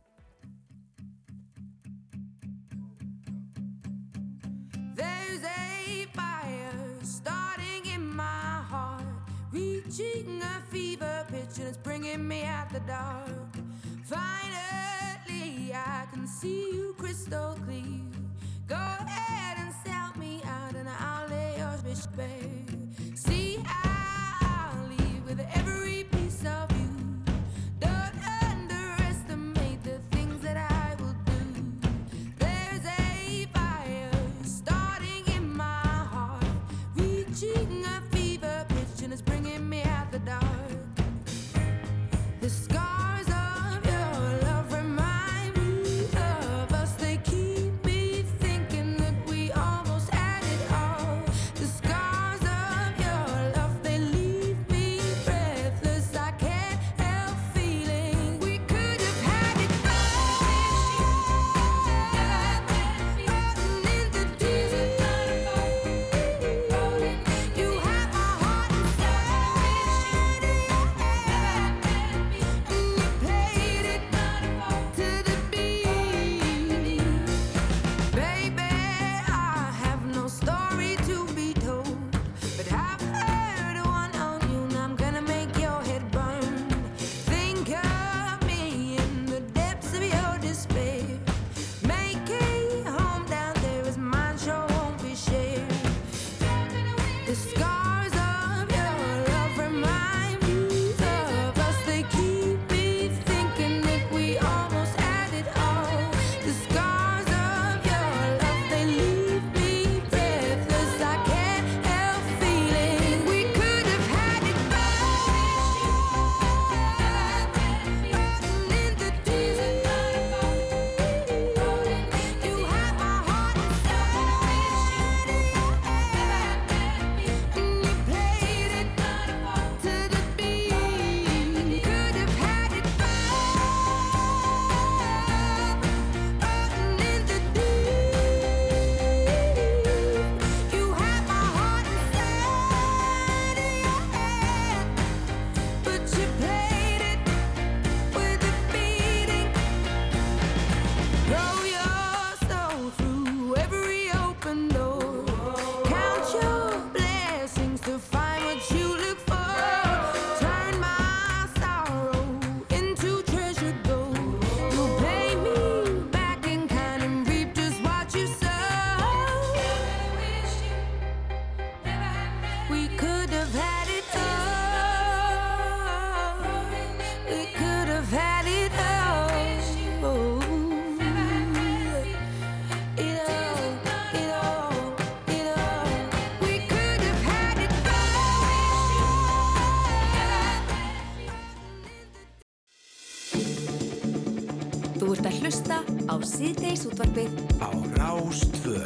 Að hlusta á síðdeis útvarpið Á Rástvö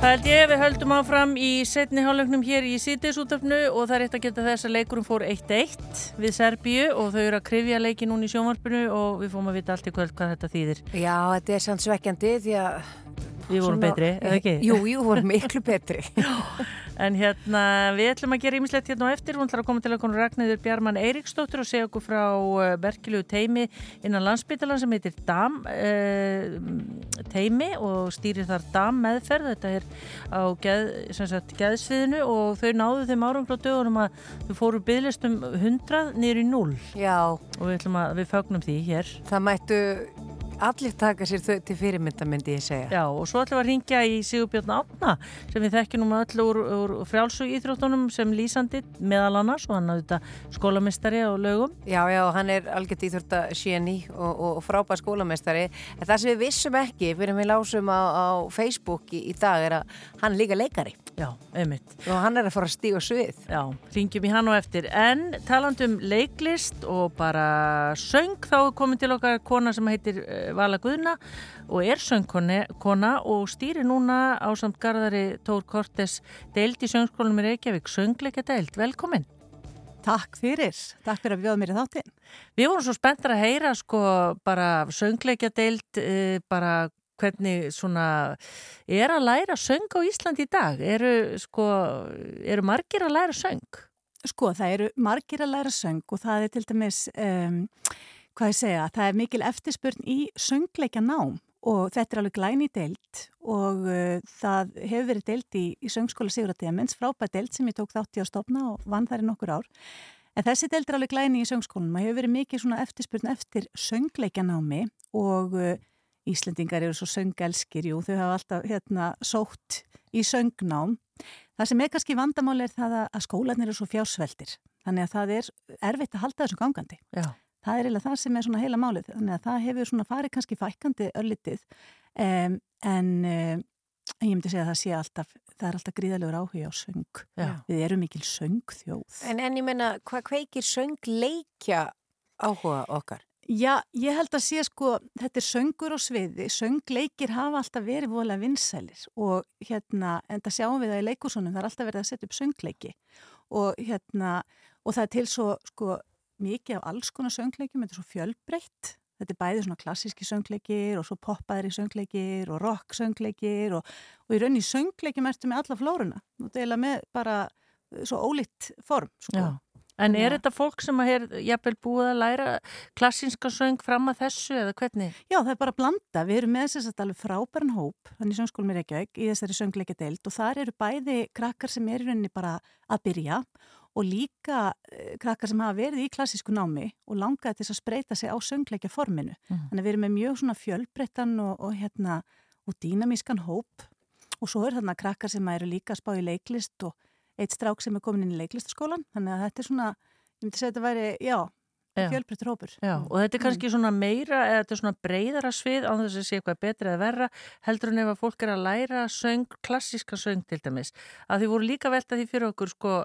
Það held ég við höldum áfram í setni hálfleiknum hér í sítiðsútöfnu og það er eitt að geta þess að leikurum fór 1-1 við Serbíu og þau eru að krifja leiki núna í sjónvarpinu og við fórum að vita allt í kvöld hvað þetta þýðir. Já, þetta er sann svekkjandi því að Við vorum betri, eða ekki? Jú, jú, vorum miklu betri En hérna, við ætlum að gera ímislegt hérna á eftir, hún ætlar að koma til að konu Ragnæður Bjarmann Eiríksdóttur og segja okkur frá uh, berkilugu teimi innan landsbytalan sem heitir DAM uh, teimi og stýrir þar DAM meðferð, þetta er á geð, sagt, geðsviðinu og þau náðu þeim árum frá dögunum að þau fóru bygglistum 100 niður í 0 Já. Og við ætlum að við fögnum því hér. Það mættu allir taka sér þau til fyrirmynda myndi ég segja. Já, og svo ætlum við að ringja í Sigurbjörn Átna sem við þekkjum um öll úr, úr frjálsu íþróttunum sem lýsandi meðal annars og hann hafði þetta skólamestari á lögum. Já, já, hann er algjört íþrótta séni og, og, og frábær skólamestari en það sem við vissum ekki fyrir við lásum á, á Facebook í, í dag er að hann líka leikari. Já, einmitt. Og hann er að fara að stíga svið. Já, ringjum í hann og eftir. En talandum leiklist og bara söng þá er komin til okkar kona sem heitir Vala Guðna og er söngkona og stýri núna á samt garðari Tór Kortes deild í söngskólanum í Reykjavík söngleika deild, velkomin Takk fyrir, takk fyrir að bjóða mér í þáttinn. Við vorum svo spenntar að heyra sko bara söngleika deild uh, bara hvernig svona er að læra söng á Íslandi í dag? Eru sko, eru margir að læra söng? Sko, það eru margir að læra söng og það er til dæmis, um, hvað ég segja, það er mikil eftirspurn í söngleika nám og þetta er alveg glæni deild og uh, það hefur verið deild í, í söngskóla Sigurðardemens, frábæð deild sem ég tók þátt í að stopna og vann þar í nokkur ár. En þessi deild er alveg glæni í söngskólanum og hefur verið svona eftirspurn eftir söngleikanámi og uh, Íslendingar eru svo söngelskir, jú, þau hafa alltaf hérna, sótt í söngnám. Það sem er kannski vandamál er það að skólanir eru svo fjársveldir, þannig að það er erfitt að halda þessu gangandi. Já. Það er eiginlega það sem er svona heila málið, þannig að það hefur svona farið kannski fækandi öllitið, um, en um, ég myndi segja að það sé alltaf, það er alltaf gríðalegur áhuga á söng. Já. Við erum mikil söngþjóð. En, en ég menna, hvað kveikir söngleikja áhuga okkar? Já, ég held að sé sko, þetta er söngur og sviði, söngleikir hafa alltaf verið voðalega vinsælir og hérna, en það sjáum við það í leikusunum, það er alltaf verið að setja upp söngleiki og hérna, og það er til svo sko mikið af alls konar söngleikjum, þetta er svo fjölbreytt, þetta er bæði svona klassíski söngleikir og svo poppaðri söngleikir og rock söngleikir og, og í rauninni söngleikjum ertu með alla flóruna, þú deila með bara svo ólíkt form, sko. En er Já. þetta fólk sem að er jafnvel búið að læra klassinska söng fram að þessu eða hvernig? Já, það er bara að blanda. Við erum með þess að alveg frábæran hóp, þannig söngskólum er ekki auk, í þessari söngleika deild og þar eru bæði krakkar sem er í rauninni bara að byrja og líka eh, krakkar sem hafa verið í klassísku námi og langaði til að spreita sig á söngleika forminu. Mhm. Þannig að við erum með mjög svona fjölbreyttan og, og, hérna, og dýnamískan hóp og svo er þarna krakkar sem eru líka að spá í leiklist og eitt strák sem er komin inn í leiklistaskólan. Þannig að þetta er svona, ég myndi segja að þetta væri, Já. Fjölbreyttur hópur. Já, og þetta er kannski svona meira eða þetta er svona breyðara svið á þess að sé eitthvað betra eða verra heldur en ef að fólk er að læra söng, klassíska söng til dæmis. Að því voru líka velta því fyrir okkur sko,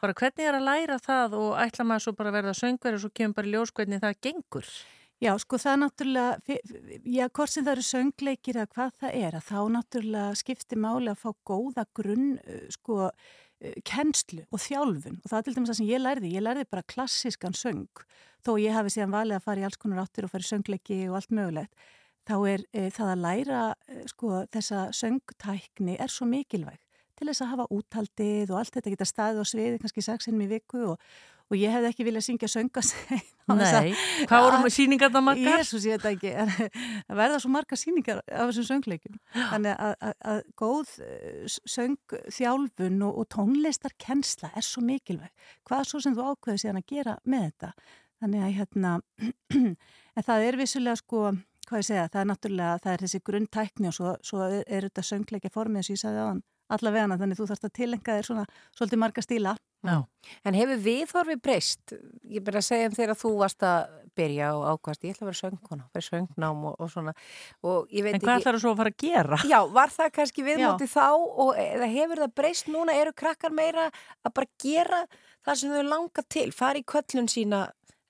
bara hvernig er að læra það og ætla maður svo bara að verða söngveri og svo kemur bara ljós hvernig það gengur. Já, sko það er náttúrulega, já, hvort sem það eru söngleikir eða hvað það er, að þá náttúrulega skiptir máli að fá góða grunn, uh, sko, kennslu og þjálfun. Og það er til dæmis það sem ég lærði, ég lærði bara klassískan söng, þó ég hafi síðan valið að fara í alls konar áttir og fara í söngleiki og allt mögulegt, þá er uh, það að læra, uh, sko, þessa söngtækni er svo mikilvæg. Til þess að hafa úthaldið og allt þetta geta staðið á sviði kannski sexinum í viku og, og ég hefði ekki viljað syngja söngasegn Nei, hvað voru með sýningarna margar? Jésús, ég veit það ekki, það verða svo marga sýningar af þessum söngleikum. Þannig að, að, að góð eh, söngþjálfun og, og tónlistarkennsla er svo mikilvæg. Hvað svo sem þú ákveður síðan að gera með þetta? Þannig að hérna, en það er vissulega sko, hvað ég segja, það er náttúrulega, það er þessi grunntækni og svo, svo er, er þetta söngleikja formið og ég sagði á hann allavega þannig þú þarfst að tilenga þér svona svolítið marga stíla. Já. En hefur viðhorfi breyst? Ég byrja að segja um þegar þú varst að byrja og ákvæmst, ég ætla að vera söngkona, vera söngnám og, og svona. Og En hvað ekki- ætlar þú svo að fara að gera? Já, var það kannski viðmóti þá og hefur það breyst núna, eru krakkar meira að bara gera það sem þau langa til, fara í köllun sína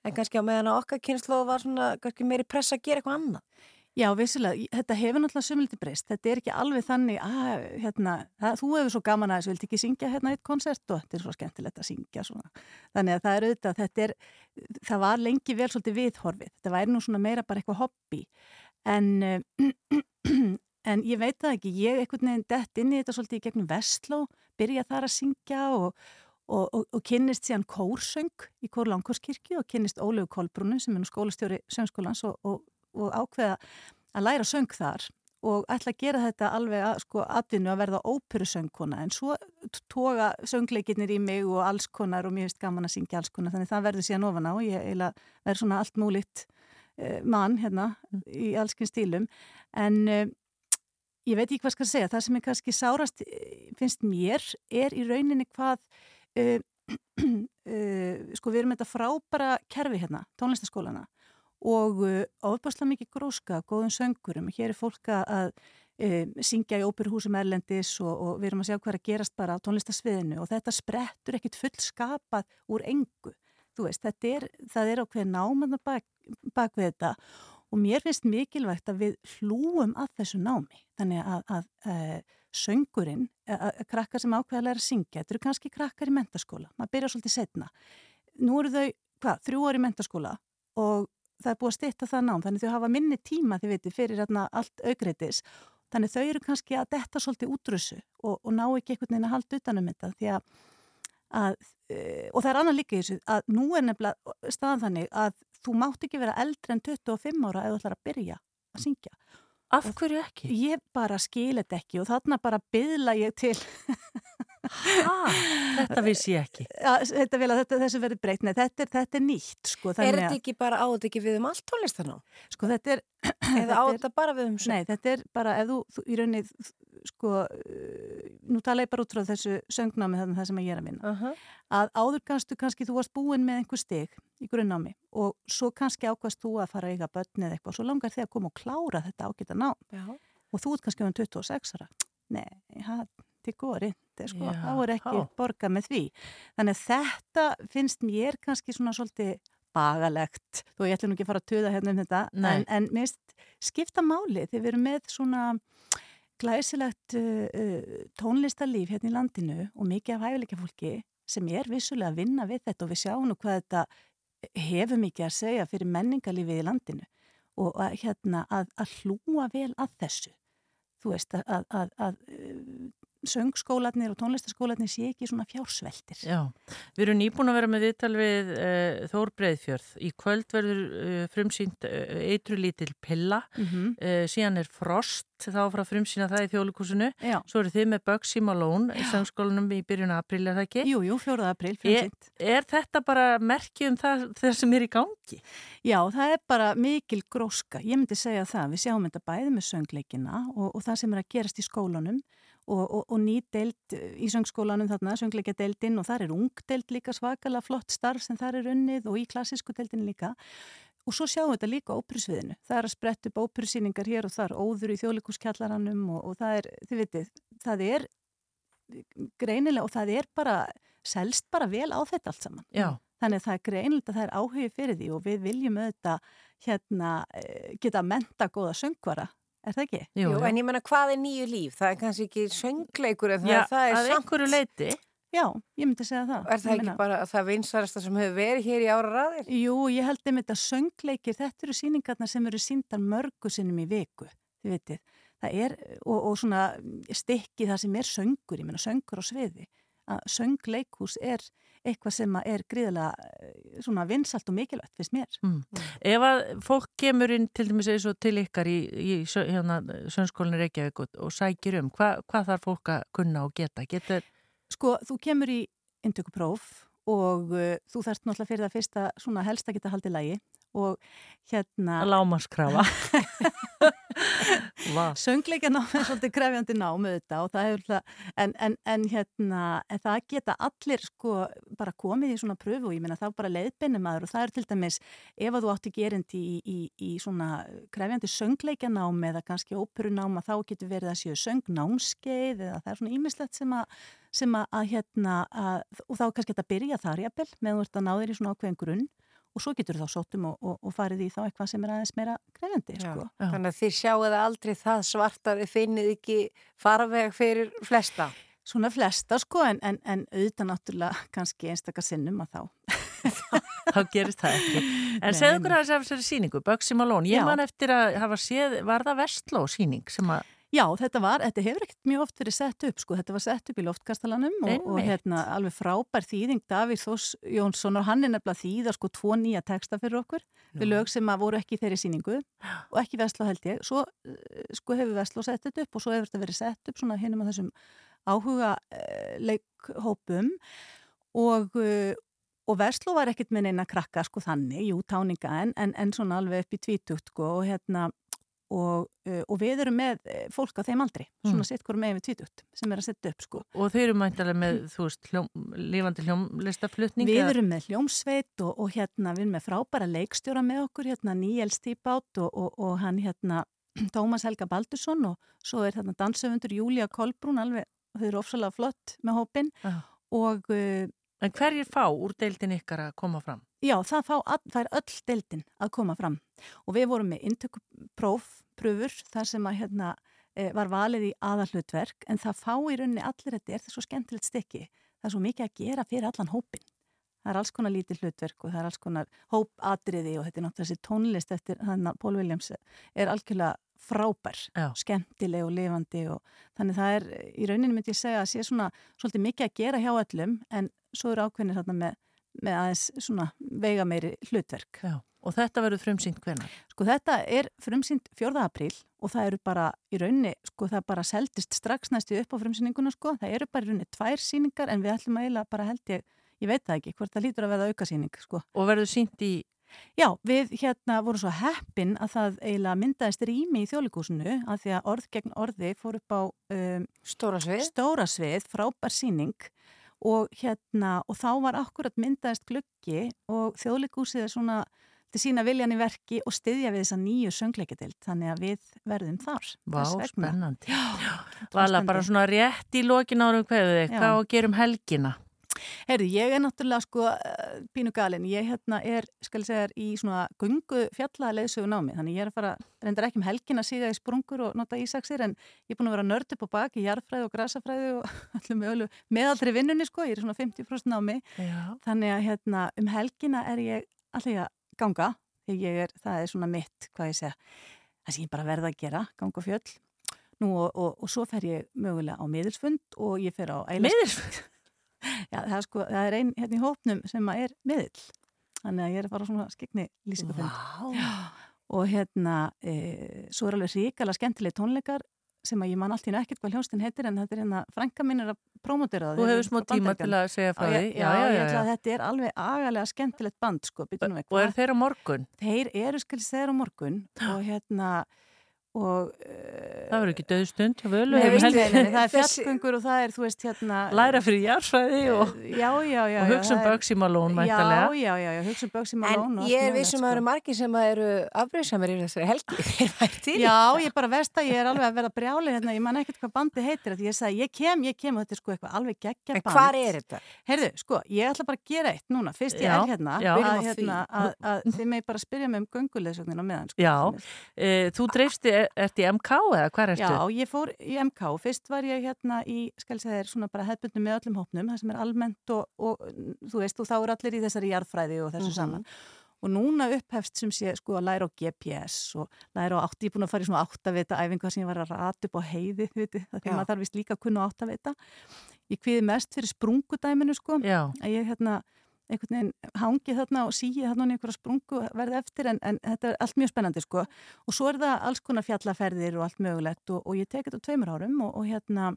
en kannski á meðan okkar kynslu var svona kannski meiri pressa að gera eitthvað annað? Já, vissilega, þetta hefur náttúrulega sömuliti breyst, þetta er ekki alveg þannig að, hérna, þú hefur svo gaman að þessu, viltu ekki syngja hérna eitt koncert og þetta er svo skemmtilegt að syngja svona. Þannig að það er auðvitað, þetta er, það var lengi vel svolítið viðhorfið, þetta væri nú svona meira bara eitthvað hobby, en, en ég veit það ekki, ég einhvern veginn dett inn í þetta svolítið í gegnum Vestló, byrja þar að syngja og Og, og, og kynnist síðan kórsöng í Kór Langkorskirkju og kynnist Ólegu Kolbrúnu sem er nú skólastjóri söngskólans og, og, og ákveða að læra söng þar og ætla að gera þetta alveg að sko atvinnu að verða óperusöngkona. En svo toga söngleikinnir í mig og alls konar og mér finnst gaman að syngja alls konar þannig það verður síðan ofan á. Og ég verður svona allt múlitt uh, mann hérna í allskinn stílum. En uh, ég veit ekki hvað skal segja, það sem er kannski sárast eh, finnst mér er í rauninni hvað uh, sko við erum þetta frábara kerfi hérna, tónlistaskólana og uh, ofbáslega mikið gróska, góðum söngurum, hér er fólk að uh, syngja í óperuhúsum erlendis og, og við erum að sjá hvað er að gerast bara á tónlistasviðinu og þetta sprettur ekkit fullskapað úr engu, þú veist, er, það er ákveð náman bak, bak við þetta og mér finnst mikilvægt að við hlúum að þessu námi, þannig að, að, að söngurinn, að, krakkar sem ákveða að læra að syngja, þetta eru kannski krakkar í mentaskóla, maður byrja svolítið setna. Nú eru þau, hvað, þrjú ári í mentaskóla og það er búið að styrta það nám, þannig þau hafa minni tíma, þið veitir, fyrir hérna allt augreitis. Þannig þau eru kannski að detta svolítið útrussu og, og ná ekki einhvern veginn að halda utanum þetta því að, að uh, og það er annað líka í þessu að nú er nefnilega staðan þannig að þú mátt ekki vera eldri en 25 ára ef þú ætlar að byrja að syngja. Af hverju ekki? Ég bara skil þetta ekki og þarna bara byðla ég til Ha, þetta vissi ég ekki. Ja, þetta vil að þetta, þessu verður breytt, nei þetta er, þetta er nýtt sko. Er þetta ekki bara á þetta ekki við um allt tónlistan á? Sko þetta er... Eða á þetta bara við um söng? Nei, þetta er bara ef þú, þú í rauninni, sko, uh, nú tala ég bara út frá þessu söngnámi þannig það sem ég er að vinna. Uh -huh. Að áður kannstu kannski þú varst búin með einhver stig í grunnnámi og svo kannski ákvæmst þú að fara að eiga börn eða eitthvað og svo langar þig að koma og klára þetta ágæta nám. Já. Og þú ert kannski um 26 ára. Nei, það til góri, sko, Já, þá er ekki há. borga með því. Þannig að þetta finnst mér kannski svona svolítið bagalegt, þó ég ætla nú ekki að fara að tuða hérna um þetta, Nei. en, en mist skipta máli þegar við erum með svona glæsilegt uh, uh, tónlistarlíf hérna í landinu og mikið af hæfileika fólki sem er vissulega að vinna við þetta og við sjáum nú hvað þetta hefur mikið að segja fyrir menningarlífið í landinu og að, hérna, að, að hlúa vel að þessu þú veist að, að, að, að söngskólanir og tónlistaskólanir sé ekki svona fjársveltir Já, við erum nýbúin að vera með viðtal við uh, Þór Breiðfjörð. Í kvöld verður uh, frumsýnt uh, eitru lítil pilla, Mhm. uh, síðan er Frost, þá frá frumsýna það í þjóðlíkusinu. Svo eru þið með Bugsy Malone í söngskólanum í byrjun april, er það ekki? Jú, jú, 4. april, Er, frumsýnt. er þetta bara merki um það, það sem er í gangi? Já, það er bara mikil gróska. Ég myndi segja það. Við sjáum þetta bæði með söngleikina og, og það sem er að gerast í skólanum og, og, og ný deild í söngskólanum þarna, söngleikja deildin og þar er ung deild líka svakalega flott starf sem þar er unnið og í klassísku deildin líka. Og svo sjáum við þetta líka á óperusviðinu. Það er að spretta upp óperusýningar hér og þar, óður í þjóðleikuskjallaranum og, og það er, þið vitið, það er greinilega og það er bara, selst bara vel á þetta allt saman. Já. Þannig að það er greinilegt að það er áhugi fyrir því og við viljum auðvitað hérna, eh, geta menta góða söngvara, er það ekki? Jú, en ég menna hvað er nýju líf? Það er kannski ekki söngleikur en það, Já, það er að samt... einhverju leiti. Já, ég myndi segja það. Er það ekki meina- bara það vinsarasta sem hefur verið hér í ára raðir? Jú, ég held um þetta söngleikir, þetta eru síningarnar sem eru síndar mörgu sinnum í viku, þið vitið. Það er, og, og svona stikki það sem er söngur, ég meina söngur á sviði. Að söngleikús er eitthvað sem að er gríðilega eh, svona vinsalt og mikilvægt, finnst mér. Mm. Ef að fólk kemur inn til dæmis eins og til ykkar í, í hérna, söngskólinni Reykjavík og, og sækir um, hva, hvað þarf fólk að kunna og geta? Getur... Sko, þú kemur í inntökupróf og uh, þú þarft náttúrulega fyrir það fyrsta svona helst að geta haldið lægi og hérna... Lámaskrafa. Söngleika nám er svolítið krefjandi nám auðvitað og það hefur en, en, en hérna, en það geta allir sko bara komið í svona pröfu og ég meina það er bara leiðbeinni maður og það er til dæmis ef að þú átti gerindi í, í, í svona krefjandi söngleika nám eða kannski óperunám að þá getur verið að séu söngnámskeið eða það er svona ímislegt sem að sem að, að hérna, að, og þá kannski þetta byrja þar jafnvel, meðan þú ert að ná þér í svona ákveðin grunn og svo getur þá sóttum og, og, og farið í þá eitthvað sem er aðeins meira krefendi sko. Þannig að þið sjáu það aldrei það svart að þið finnið ekki farveg fyrir flesta. Svona flesta sko en, en, en auðvitað náttúrulega kannski einstakar sinnum að þá þá gerist það ekki. En segðu okkur aðeins af þessari síningu, Bugsy Malone. Ég Já. man eftir að hafa séð, var það Vestló síning sem að, Já, þetta var, þetta hefur ekkert mjög oft verið sett upp sko, þetta var sett upp í loftkastalanum og, og hérna alveg frábær þýðing Davíð Þós Jónsson og hann er nefnilega þýða sko tvo nýja texta fyrir okkur við lög sem að voru ekki í þeirri síningu og ekki Vestló held ég, svo eh, sko hefur Vestló sett þetta upp og svo hefur þetta verið sett upp svona hinnum að þessum áhuga uh, leikhópum. Og uh, Og Vestló var ekkert með neina krakka sko þannig, jú, táninga en, en, en svona alveg upp í tvítugt sko og hérna og, uh, og við erum með eh, fólk á þeim aldri, svona Mm. sitt hverju með við tvítugt sem er að setja upp sko. og þau eru mæntalega með, þú veist, hljóm, lífandi hljómlistaflutning. Við erum með hljómsveit og, og hérna við erum með frábæra leikstjóra með okkur, hérna Níels Tíbát og, og, og hann hérna Tómas Helga Baldursson og svo er þarna dansöfundur Júlía Kolbrún alveg, þau eru ofsalega flott með hópin Já. og uh, En hverjir fá úr deildin ykkar að koma fram? Já, það, fá, það er öll deildin að koma fram og við vorum með inntökupróf, pröfur, þar sem að hérna e, var valið í aðalhlutverk en það fá í rauninni allir þetta er það svo skemmtilegt stykki, það er svo mikið að gera fyrir allan hópin. Það er alls konar lítið hlutverk og það er alls konar hópatriði og þetta er náttúrulega þessi tónlist eftir hann að Pól Williams er algjörlega frábær, Já. skemmtileg og lifandi og þannig það er í rauninni myndi ég segja að sé svona svolítið mikið að gera hjá öllum en svo eru ákveðnir þarna með, með aðeins svona veiga meiri hlutverk. Já. Og þetta verður frumsýnt hvenar? Sko þetta er frumsýnt 4. apríl og það eru bara í rauninni, sko það bara seldist strax næstu upp á frumsýninguna sko, það eru bara í rauninni tvær síningar en við ætlum að eiginlega bara held ég, ég veit það ekki, hvort það lítur að verða aukasýning sko. Og verður sínt í Já, við hérna vorum svo heppin að það eiginlega myndaðist rými í þjólikúsinu að því að orð gegn orði fór upp á um, stóra svið, stóra svið frábær síning og hérna og þá var akkurat myndaðist gluggi og þjólikúsið er svona til sína viljan í verki og styðja við þessa nýju söngleikadild þannig að við verðum þar. Vá, spennandi. Vala, bara svona rétt í lokin árum hverðu þig, hvað á að gera um helgina? Herðu, ég er náttúrulega sko eh, pínu galinn, ég hérna er, skal ég segja, þér, í svona gungu fjallaleðsögu námi, þannig ég er að fara, reyndar ekki um helgin að síga í sprungur og nota ísaksir, en ég er búin að vera nörd upp á baki, jarðfræði og grasafræði og allum möguleg meðaldri vinnunni sko, ég er í svona 50% námi, Já. þannig að hérna um helgina er ég alltaf að ganga, því ég er, það er svona mitt, hvað ég segja, það sem ég bara verða að gera, ganga á fjöll, nú og, og, og svo fer ég mögulega á miðilsfund og ég fer á Miðilsfund? Já, það er, sko, það er einn hérna í hópnum sem er miðill. Þannig að ég er að fara á svona skikni lýsingafund. Vá. Og hérna, e, svo er alveg ríkala skemmtileg tónleikar sem að ég man allt í ekkert hvað hljóstin heitir en þetta er hérna, frænka mín er að prómotera það. Þú Þeir hefur smá tíma til að segja frá Já, því. ég- Já, ég ætla að þetta er alveg agalega skemmtilegt band, sko. býtum við, Og er þeir á morgun? Þeir eru, ég segja, á morgun og hérna, og... Það verður ekki döðstund hjá völu. Nei, veistu, helgina. nei, nei, það er fjallgöngur og það er, þú veist, hérna... Læra fyrir jarðfræði og, Já, já, já. og hugsa um er- mæntalega. Já, já, já, já, hugsa um Bugsy Malone En og ég er vissum að það eru margir sem að eru afbreyðsamir í þessari helgi. Já, ég bara veist að ég er alveg að vera brjáli hérna, ég man ekkert hvað bandi heitir því ég sagði, ég kem, ég kem og þetta er sko eitthvað alveg geggja En band. hvar er þetta? Heyrðu, sko, ég ætla bara að gera eitt núna, fyrst ég er hérna, að, hérna að, þið með bara spyrja mig um gönguleðsögnin er- þú er, ert í MK eða hvað ertu? Já, ég fór í MK, fyrst var ég hérna í, skal ég segja þér, svona bara hefðbundum með öllum hópnum, það sem er almennt og, og þú veist, og þá er allir í þessari jarðfræði og þessu Mhm. saman. Og núna upphefst sem sé sko að læra á GPS og læra á átt, ég er búin að fara í svona áttavita æfingu sem ég var að rata upp á heiði, viti, það því Já. maður þarf vist líka að kunna áttavita. Ég kviði mest fyrir sprungudæminu sko, Já, að ég hérna einhvern veginn hangi þarna og síi þarna í einhverja sprungu verði eftir en, en þetta er allt mjög spennandi sko og svo er það alls konar fjallaferðir og allt mögulegt og, og ég tek þetta tveimur árum og, og hérna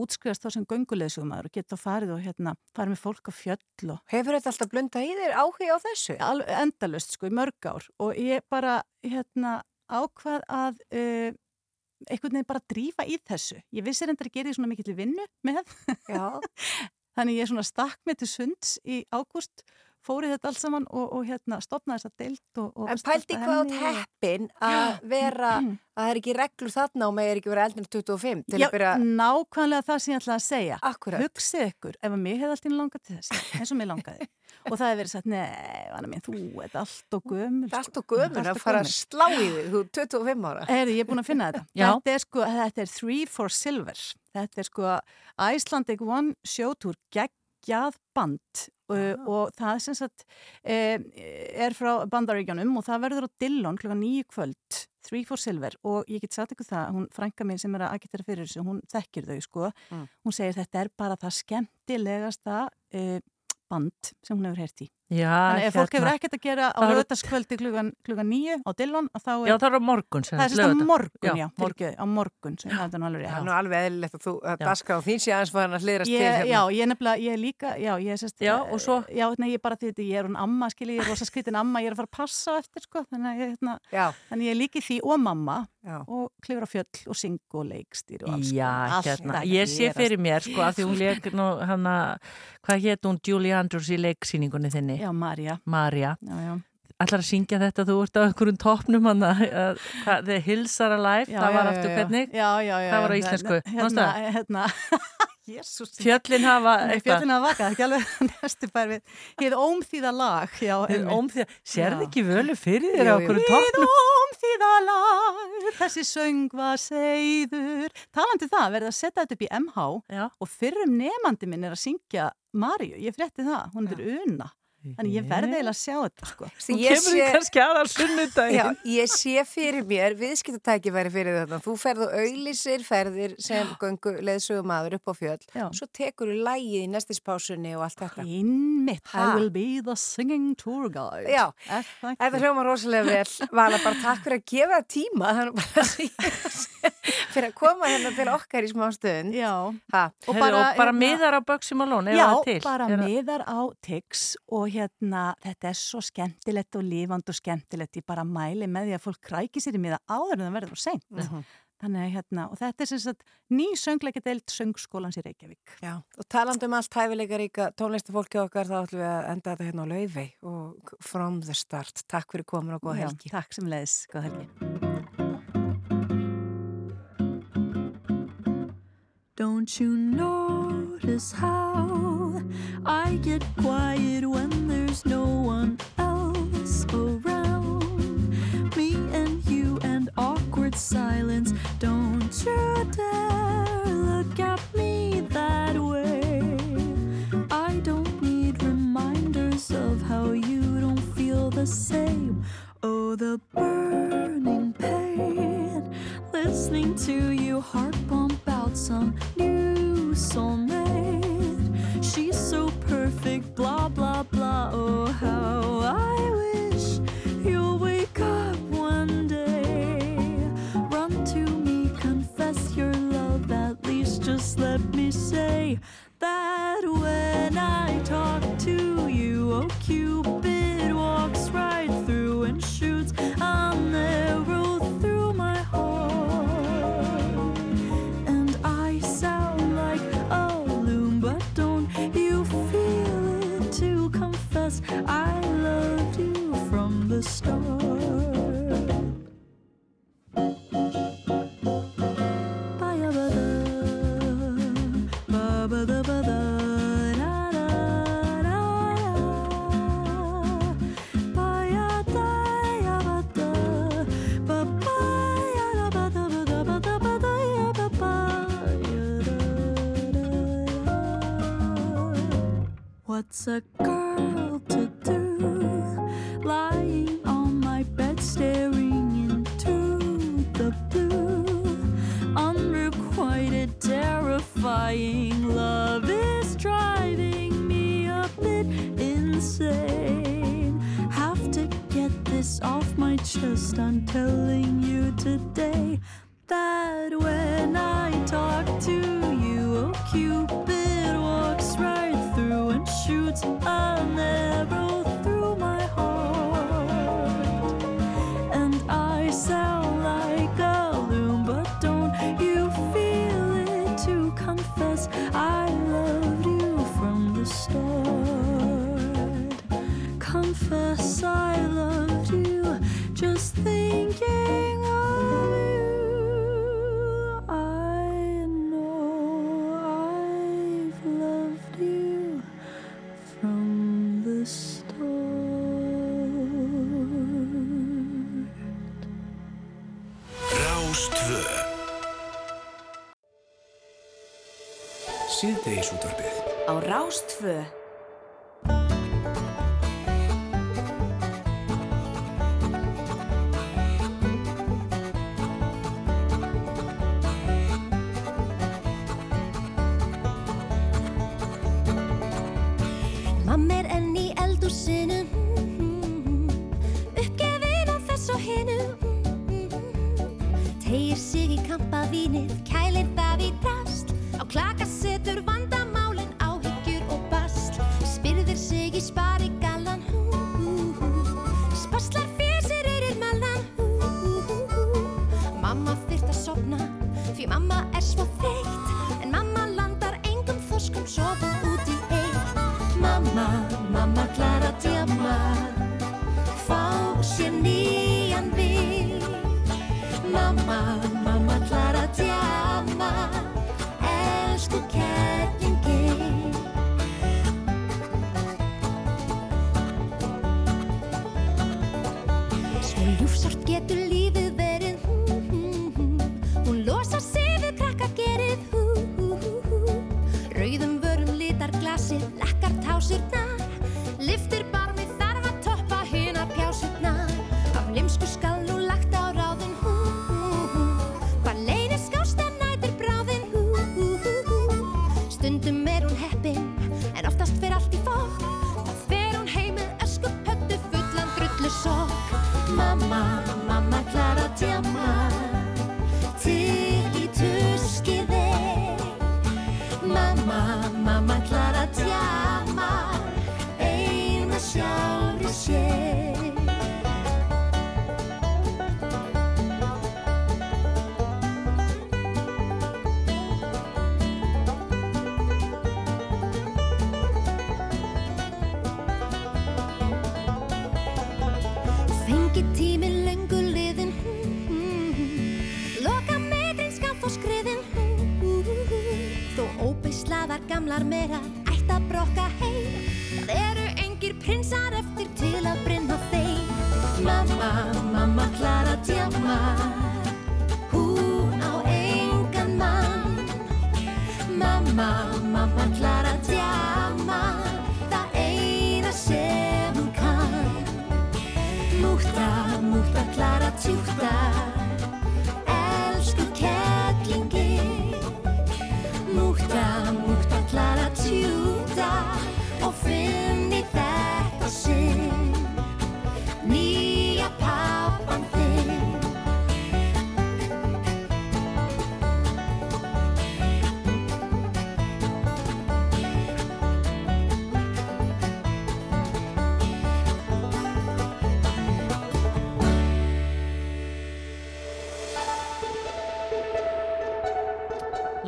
útskrifast þá sem gönguleðsumæður og geta farið og hérna farið með fólk á fjöll og Hefur þetta alltaf blunda í þér áhuga á þessu? endalust sko í mörg ár og ég bara hérna ákvað að uh, einhvern veginn bara drífa í þessu. Ég vissi reyndar að gera því svona mikill vinnu með. Þannig ég svona stakk mig til sunds í ágúst, fóri þetta allt saman og, og hérna stopnaði þessa deilt og, og En startaði hvað átt heppin að vera, að það er ekki reglur þarna og megir ekki vera eldin 25 til Já, að byrja, nákvæmlega það sem ég ætlaði að segja. akkurat. Hugsið ykkur, ef að mér hefði alltaf langað til þess, eins og mér langaði. og það hefði verið sagt, nei, þú ert allt og gömul. Er allt og gömul að fara að slá í þig, þú er 25 ára. Herri, ég er búin að finna þetta. Þetta er sko, þetta er Three for Silver. Þetta er sko Icelandic One sjótúr geggjað band uh, og það sem sagt uh, er frá bandaríkjanum og það verður á Dillon klukkan nýju kvöld Three for Silver og ég get sagt ykkur það, hún frænka mín sem er að agitera fyrir þessu, hún þekkir þau sko, Mm. hún segir þetta er bara það skemmtilegasta uh, band sem hún hefur heyrt í. Já, Þannig ef fólk hérna. hefur ekkert að gera á lögutaskvöldi klukkan, klukkan nýju á Dillon þá er Já, það er á morgun sem Það er sérst á morgun, Já, já, morgun. á morgun sem það er nú alveg Það er nú alveg eðlilegt að þú, að Já. daskar á þín sé aðeins farin að hliðrast til hérna. já, ég er nefnilega, ég er líka, já, ég er sérst Já, og svo? Já, nei, ég er bara því þetta, ég er hún amma, skilji, ég er rosa skritin amma, ég er að fara að passa á eftir, sko, þannig að ég, hérna, Já, þannig ég er líki því og mamma já. og klifur á fjöll og syng og leikstýr og alls Já, hérna, ég sé fyrir mér sko að því hún leik nú hana, hvað hétt hún Julie Andrews í leiksýningunni þinni? Já, Marja, Marja. Ætlar að syngja þetta, þú ert á einhverjum topnum hann að The Hills Are Alive, Já, það var aftur hvernig? Já. Það var á já, íslensku, Hérna, hérna, jésús. Fjöllin hafa eitthvað. fjöllin að vaka, ekki alveg næstu bær við. Hef ómþýða lag, já. Einmitt. ómþýða, sérðu Já. ekki völu fyrir þér á einhverjum Við topnum? ómþýða lag, þessi söng var seiður. Talandi um það, verði að setja þetta upp í MH Já. og fyrrum nefandi minn er að syngja Maríu, ég frétti það, hún er Una. Þannig ég verði eiginlega að sjá þetta, sko. Þú kemur því kannski aðal Já, sunnudaginn. ég sé fyrir mér viðskiptatækifæri fyrir þetta. Þú ferð og auðlýsir ferðir sem göngu leðsögum aður upp á fjöll. Já. Svo tekur þú lægið í næstispásunni og allt þetta. Einmitt, I will be the singing tour guide. Já, þetta hljóma rosalega vel. Vala, bara takk fyrir að gefa tíma. Bara fyrir að koma hérna til okkar í smá stund. Já. Ha, Og og bara hérna- miðar á Bugsy Malone, er Já, bara miðar á Tix og hérna, þetta er svo skemmtilegt og lífand og skemmtilegt, ég bara mæli með því að fólk kræki sér í miða áður en það verður og seint. Mhm. Þannig að hérna, og þetta er sem sagt ný söngleikadeild söngskólans í Reykjavík. Já, og talandi um allt hæfileika ríka tónlistafólki okkar, þá ætlum við að enda þetta hérna á laufey og from the start. Takk fyrir komin og góða Já, helgi. Takk sem leiðis, góð helgi. Don't you notice how I get quiet when there's no one else around? Me and you and awkward silence. Don't you dare look at me that way. I don't need reminders of how you don't feel the same. Oh, the burning pain. Listening to you heart pump out some new soulmate. She's so perfect, blah, blah, blah. Oh, how I wish you'll wake up one day. Run to me, confess your love. At least just let me say síðdegisútvarfið. Á Rástfö Rauðum vörum litar glasið, lekkar tásirnar Liftir barmið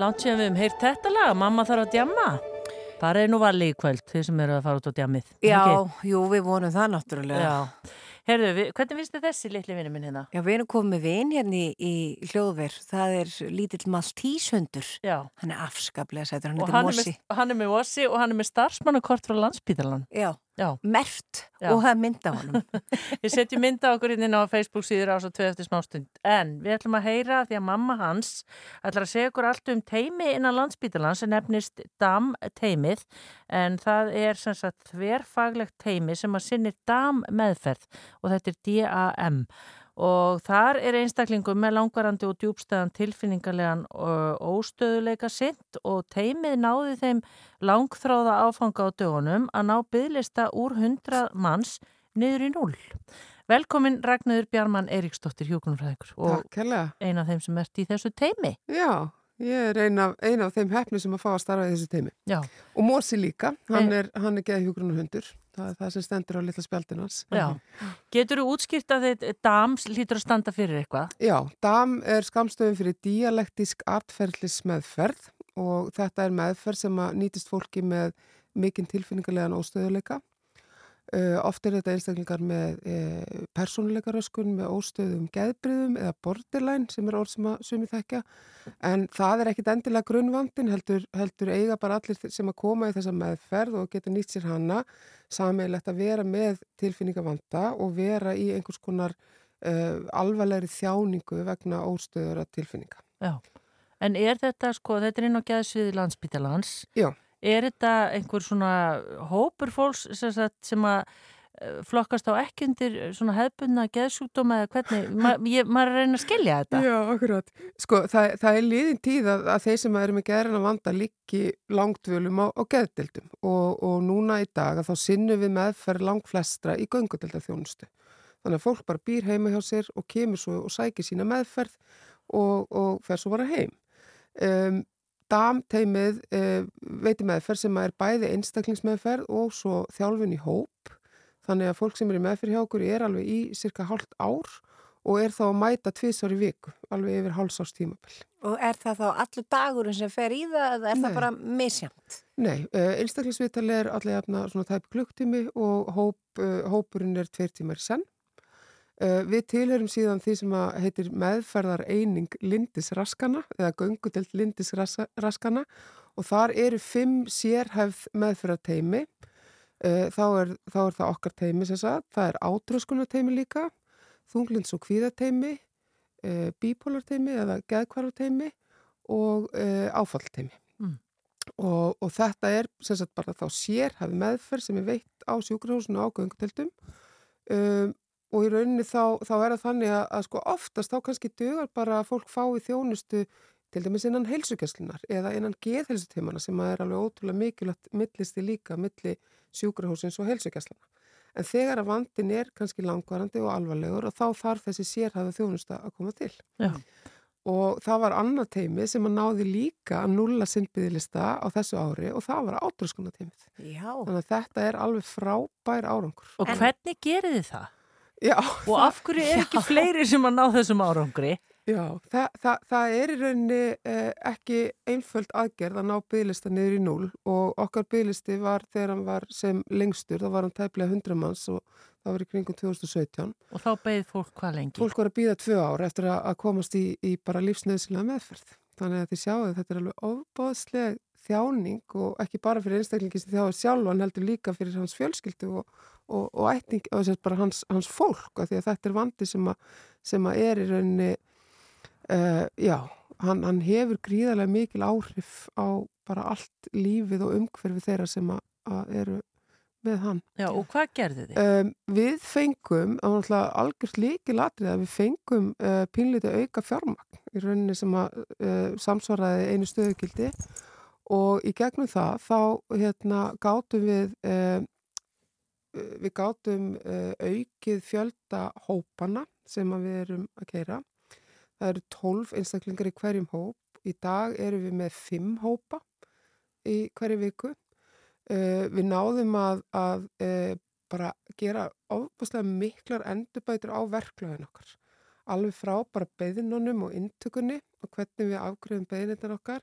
Látt séum við um heyrt þetta lag, mamma þarf að djamma. Bara er nú valið í kvöld, þið sem eru að fara út á djammið. Já, Ekki? jú, við vonum það náttúrulega. Já. Herðu, við, hvernig finnst þið þessi litli vinnu minn hérna? Já, við erum komið með vin hérna í, í hljóðver. Það er lítill maltíshundur. Já. Hann er afskaplega sætur, hann Og er, með, hann er með Mossi og hann er með starfsmannakort frá landsbítalan. Já. Mert og það er mynd af honum. Við setjum mynda okkur inn á Facebook síður á svo tvö eftir smástund. En við ætlum að heyra því að mamma hans ætlar að segja okkur allt um teimi innan landsbítalan sem nefnist DAM teimið en það er sem sagt þverfaglegt teimi sem að sinnir DAM meðferð og þetta er DAM og þar er einstaklingum með langvarandi og djúbstæðan tilfinningarlegan óstöðuleika sint og teimið náði þeim langþráða áfanga á dögunum að ná bygglista úr 100 manns niður í 0. Velkomin Ragnarður Bjarmann Eiríksdóttir Hjókunumfræðingur og eina af þeim sem ert í þessu teimi. Já, ég er ein af, ein af þeim hefni sem að fá að starfa í þessu teimi. Já. Og Mósi líka, hann er, hann er geða hundur. Það er það sem stendur á litla spjaldinans. Já. Getur þú útskýrt að þetta DAMS lítur að standa fyrir eitthvað? Já, DAM er skamstöðum fyrir dialektísk atferðlis meðferð og þetta er meðferð sem að nýtist fólki með mikinn tilfinningarlegan óstöðuleika. Uh, oft er þetta einstaklingar með uh, persónuleikaröskun, með óstöðum geðbriðum eða borderline sem er orð sem að sumi þekkja. En það er ekkit endilega grunnvandin, heldur, heldur eiga bara allir sem að koma í þessa meðferð og geta nýtt sér hana sammeilegt að vera með tilfinningavanda og vera í einhvers konar uh, alvarlegri þjáningu vegna óstöður að tilfinninga. Já. En er þetta, sko, þetta er inn á geðsviði landsbítalans. Já. Er þetta einhver svona hópur fólks sem, sem að eh, flokkast á ekki undir svona hefbundna geðsjúkdóma eða hvernig, ma, ég, maður er að að skilja þetta. Já, akkurat. Sko, það, það er liðin tíð að, að þeir sem eru með geðrana vanda líki langdvölum á, á geðdildum og, og núna í dag að þá sinnum við meðferð langflestra í göngudeldaþjónustu. Þannig að fólk bara býr heima hjá sér og kemur svo og sækir sína meðferð og, og fer svo bara heim. Um, Damteimið uh, veitir meðferð sem er bæði einstaklingsmeðferð og svo þjálfun í hóp. Þannig að fólk sem er í meðferð hjá okkur er alveg í cirka hálft ár og er þá að mæta tvisar í viku, alveg yfir hálfsárs tímabill. Og er það þá allur dagurinn sem fer í það eða er Nei. það bara misjamt? Nei, uh, einstaklingsvitali er allir jafna svona tæp klukktími og hóp, uh, hópurinn er tveir tímar senn. Uh, við tilhörum síðan því sem að heitir meðferðar eining lindisraskana eða göngudelt lindisraskana og þar eru fimm sérhæfð meðferðarteimi. Uh, þá, er, þá er það okkar teimi sem sagt, það er átröskunarteimi líka, þunglins og kvíðateimi, uh, bípolarteimi eða geðkvararteimi og áfallteimi. Mm. Og, og þetta er sem sagt bara þá sérhæfð meðferð sem er veitt á sjúkrahúsinu á gönguteltum um, og í rauninni þá, þá er það þannig að, að sko oftast þá kannski dugar bara að fólk fái þjónustu til dæmis innan heilsugjastlunar eða innan geðheilsutímana sem að er alveg ótrúlega mikilvægt millisti líka milli sjúkrahúsins og heilsugjastlana. En þegar að vandin er kannski langvarandi og alvarlegur og þá þarf þessi sérhæða þjónusta að koma til. Já. Og það var annað teimi sem að náði líka að nulla sinnbyðilista á þessu ári og það var átröskunateimið. Já. Þannig að þetta er alveg frábær árangur. Og hvernig gerir þið það? Já. Og af hverju er ekki fleiri sem að ná þessum árangri? Já, það, það, það er í rauninni eh, ekki einföld aðgerð að ná bygglista niður í núl og okkar bygglisti var þegar hann var sem lengstur, þá var hann tæplega 100 manns og það var í kringum 2017. Og þá beðið fólk hvað lengi? Fólk var að býða tvö ár eftir að, að komast í, í bara lífsnöðslega meðferð. Þannig að þið sjáu þetta er alveg ofbóðsleg þjáning og ekki bara fyrir einstaklingi sem þjáður sjálf, hann heldur líka fyrir hans fjölskyldu og, og, og bara hans, hans fólk, því að þetta er vandi sem að, sem að er í rauninni Uh, já, hann, hann hefur gríðarlega mikil áhrif á bara allt lífið og umhverfi þeirra sem að, að eru með hann. Já, og hvað gerði þið? Um, við fengum, algjörst líki latrið að við fengum uh, pínlítið auka fjármagn í rauninni sem að uh, samsvaraði einu stöðugildi og í gegnum það þá hérna gátum við uh, við gátum uh, aukið fjölda hópana sem við erum að keira Það eru 12 einstaklingar í hverjum hóp. Í dag erum við með 5 hópa í hverju viku. Uh, við náðum að, að uh, bara gera ofbúslega miklar endurbætur á verklöðin okkar. Alveg frá bara beðinunum og intökunni og hvernig við afgröðum beðinirnar okkar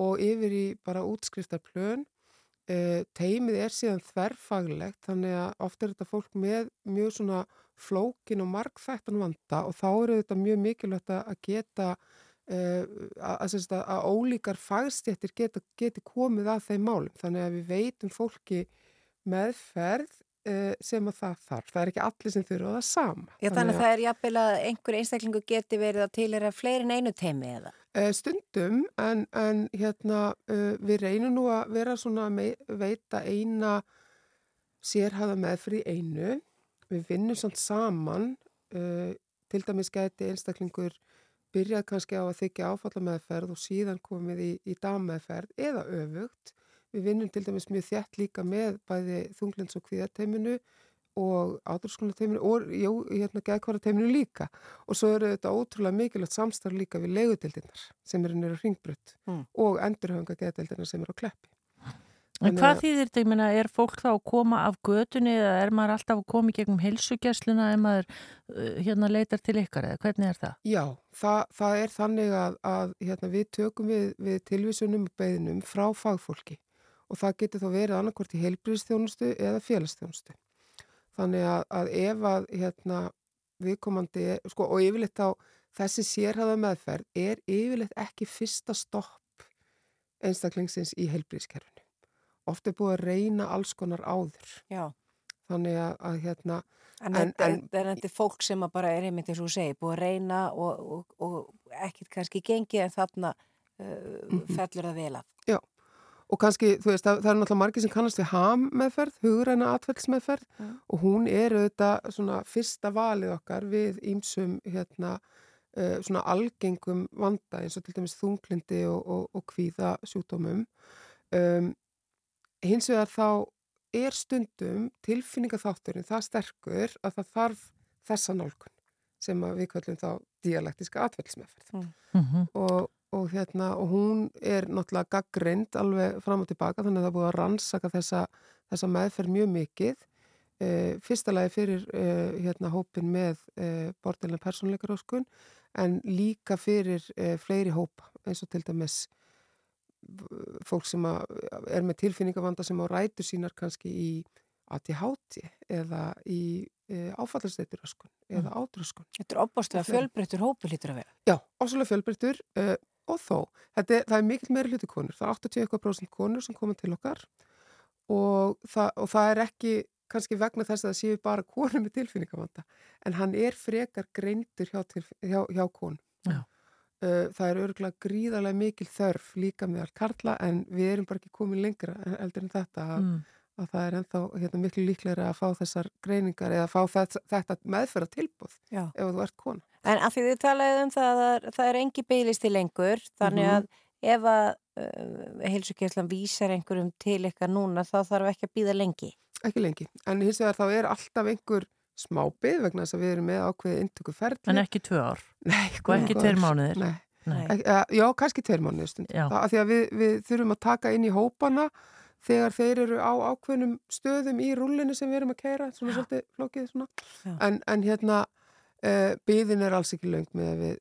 og yfir í bara útskriftarplön. Uh, teimið er síðan þverfaglegt þannig að ofta er þetta fólk með mjög svona flókin og margþættan vanda og þá eru þetta mjög mikilvægt að geta uh, að, að, að ólíkar fagstjættir geta, geti komið að þeim málum þannig að við veitum fólki meðferð uh, sem að það þarf. Það er ekki allir sem þurfa það sama. Já, þannig að það er jafnvel að einhver einstaklingu geti verið að tilera fleirin einu teimi eða? Uh, stundum en, en hérna við reynum nú að vera svona að veita eina sérhafa meðfrið einu við vinnum samt saman uh, til dæmis gæti einstaklingur byrjað kannski á að þykja áfalla meðferð og síðan komið í, í dagmeðferð eða öfugt. Við vinnum til dæmis mjög þjætt líka með bæði þunglins og kvíðateiminu og átrúskunateiminu og jú, hérna geðkvarateiminu líka og svo eru þetta ótrúlega mikilvægt samstarf líka við legudildinnar sem eru nýra hringbrött Mm. og endurhanga geðdildinnar sem eru á kleppi. En hvað þýðir þetta, ég meina, er fólk þá að koma af götunni eða er maður alltaf að koma í gegnum heilsugjæsluna ef maður uh, hérna leitar til ykkar eða hvernig er það? Já, það, það er þannig að, að hérna, við tökum við, við tilvísunum og beðinum frá fagfólki og það getur þá verið annarkvort í heilbríðstjónustu eða félagsstjónustu. Þannig að, að ef að hérna, viðkomandi, sko, og yfirleitt þá þessi sérhæða meðferð er yfirleitt ekki fyrsta stopp einstaklingsins í heilbríðskerfinu oft er búið að reyna alls konar áður. Já. Þannig að, að hérna... En, en, en, en þetta er fólk sem bara er einmitt eins og þú segir, búið að reyna og, og, og ekkert kannski gengi en þarna uh, fellur það vel að. Já, og kannski, þú veist, það, það er náttúrulega margir sem kannast við ham meðferð, hugræna atfellsmeðferð Mm. og hún er auðvitað svona fyrsta valið okkar við ímsum hérna uh, svona algengum vanda eins og til dæmis þunglindi og, og, og kvíða sjúkdómum. Um, hins vegar þá er stundum tilfinningaþátturinn það sterkur að það þarf þessa nálgun sem við kallum þá dialektiska atfellsmeðferð Mhm. og, og, hérna, og hún er náttúrulega gaggrind alveg fram og tilbaka þannig að það búið að rannsaka þessa, þessa meðferð mjög mikið e, fyrsta lagi fyrir e, hérna, hópin með e, bordelina persónleikaróskun en líka fyrir e, fleiri hópa eins og til dæmis fólk sem er með tilfinningavanda sem á rætu sínar kannski í ATHT eða í e, áfallasteyturöskun eða átröskun. Þetta er opbóstlega fjölbreyttur hópur lítur að vera. Já, ásvöldlega fjölbreyttur uh, og þó, þetta er, það er mikill meiri hluti konur, það er 80% konur sem koma til okkar og það, og það er ekki kannski vegna þess að það séu bara konur með tilfinningavanda, en hann er frekar greindur hjá, hjá, hjá konum. Já. Uh, það er örgulega gríðarlega mikil þörf líka meðal karla en við erum bara ekki komin lengra en- heldur en þetta að, Mm. að það er ennþá hérna, miklu líklega að fá þessar greiningar eða að fá þetta, þetta meðferða tilbúð Já. ef þú ert kona. En að því þið talaðið um það að það er, engi beiglisti lengur, þannig Mhm. að ef að uh, heilsugjöflan vísar einhverjum til ykkar núna þá þarf ekki að býða lengi. ekki lengi, en hins vegar þá er alltaf einhver smábið vegna þess að við erum með ákveðið intöku ferli. En ekki tvö ár. Nei, Og ekki tveir mánuðir. Nei. Nei. Ek, uh, já, kannski tveir mánuðir stund. Já. Það, af því að við, við þurfum að taka inn í hópana þegar þeir eru á ákveðnum stöðum í rúlinu sem við erum að keira, svona svolítið flókið svona. En, en hérna, uh, byðin er alls ekki löng með við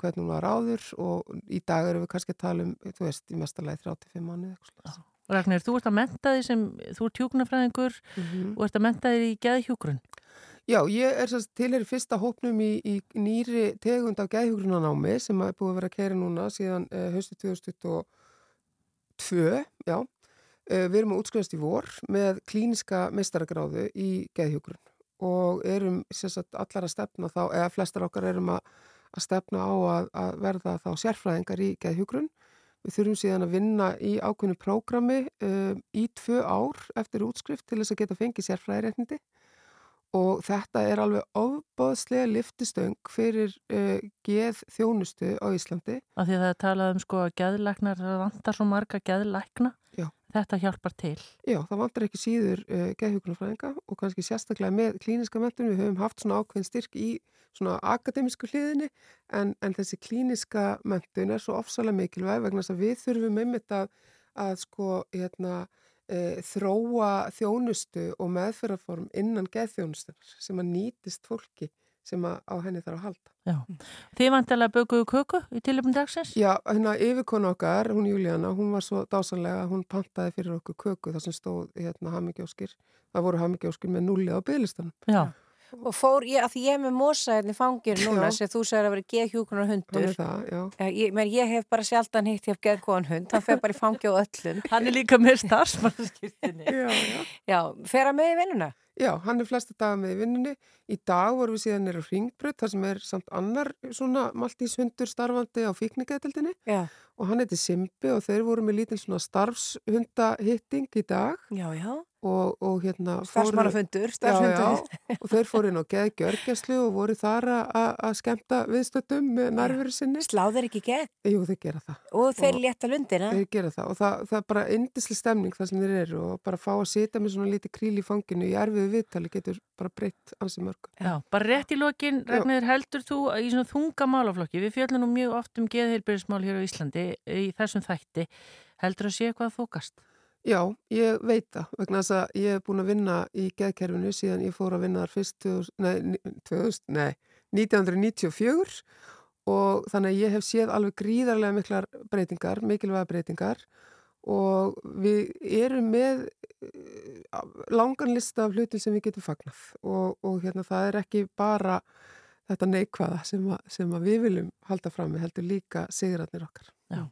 hvernig hún var áður og í dag erum við kannski að tala um, þú veist, í mestalagi 35 mánuði. Ragnir, þú ert að menta því sem, þú ert hjúknarfræðingur Mhm. og ert að menta því í geðhjúkrun. Já, ég er sérst til er fyrsta hópnum í, í nýri tegund af gæðhugrunanámi sem er búið að vera að keira núna síðan uh, höstu 2022, já. Uh, við erum að útskrifast í vor með klíniska mestaragráðu í gæðhugrun og erum sérst allar að stefna þá, eða flestar okkar erum að, að stefna á að, að verða þá sérfræðingar í gæðhugrun. Við þurfum síðan að vinna í ákveðnu prógrami uh, í tvö ár eftir útskrift til þess að geta fengið sérfræðiréttindi og þetta er alveg ofbáðslega liftistöng fyrir uh, geð þjónustu á Íslandi. Af því að það er talað um sko að geðlæknar, það vantar svo marga geðlækna. Já. Þetta hjálpar til. Já, það vantar ekki síður uh, geðhjókunarfræðinga og kannski sérstaklega með klíniska mentun. Við höfum haft svona ákveðin styrk í svona akademísku hliðinni en, en þessi klíniska mentun er svo ofsalega mikilvæg vegna þess að við þurfum einmitt að, að sko, hérna, e, þróa þjónustu og meðferðarform innan geðþjónustunar sem að nýtist fólki sem að á henni þarf að halda. Já. Þið vantilega bökuðu köku í tilöfum dagsins? Já, hérna yfirkona okkar, hún Júlíana, hún var svo dásanlega, hún pantaði fyrir okkur köku þar sem stóð hérna hamingjóskir, það voru hamingjóskir með nulli á byggðlistanum. Já. Og fór ég, að því ég er með mosa hérna í fangir núna sem þú sagði að vera geðhjúkunar hundur. Hann er það, já. Ég, men, ég hef bara sjaldan hitt ég hef geðkóðan hund, hann fer bara í fangi á öllum. Hann er líka með starfsmannskirtinni. já, já. Já, fer hann með í vinnuna? Já, hann er flesta daga með í vinnunni. Í dag vorum við síðan nýra ringbröð, þar sem er samt annar svona Maltís hundur starfandi á fíkningaðildinni. Já. Og hann heiti Simbi og þeir voru með lítinn svona starfshundahitting í dag. Já, já. Og, og hérna... Starfsmannafundur. Og þeir fóru inn á geðgjörgjæslu og voru þar að- skemmta viðstöttum með nærveru sinni. Sláður ekki gegn? Jú, þeir gera það. Og þeir létta lundina? Þeir gera það og það, það er bara indisli stemning það sem þeir eru og bara fá að sita með svona lítið kríl í fanginu í erfiðu viðtali getur bara breytt ansi mörgum. Já, bara rétt í lokin, Ragnir, heldur þú í svona þunga málaflokki, við fjöllum nú mjög oft um geðheilbyrðismál hér á Íslandi í þessum þætti, heldur að sé eitthvað að þókast? Já, ég veit það vegna þess að ég hef búin að vinna í geðkerfinu síðan ég fór að vinna þar fyrst 2000, nei, 2000, nei, 1994 og þannig að ég hef séð alveg gríðarlega miklar breytingar, mikilvæga breytingar og við erum með eh, langan lista af hlutum sem við getum fagnað og, og hérna það er ekki bara þetta neikvæða sem, að, sem að við viljum halda fram með heldur líka sigratnir okkar. Já.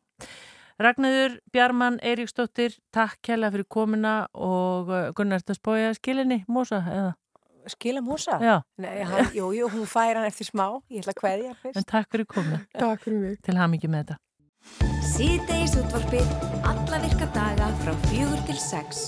Ragnarður, Bjarmann, Eiríksdóttir, takk kærlega fyrir komuna og uh, Gunnar, þetta spója skilinni, Mósa, eða? Skila Mósa? Já. Nei, hann, jú, jú, hún fær hann eftir smá, ég ætla að kveðja fyrst. En takk fyrir komuna. takk fyrir mig. Til hamingi með þetta. Síðdeis útvarpið alla virka daga frá fjögur til sex.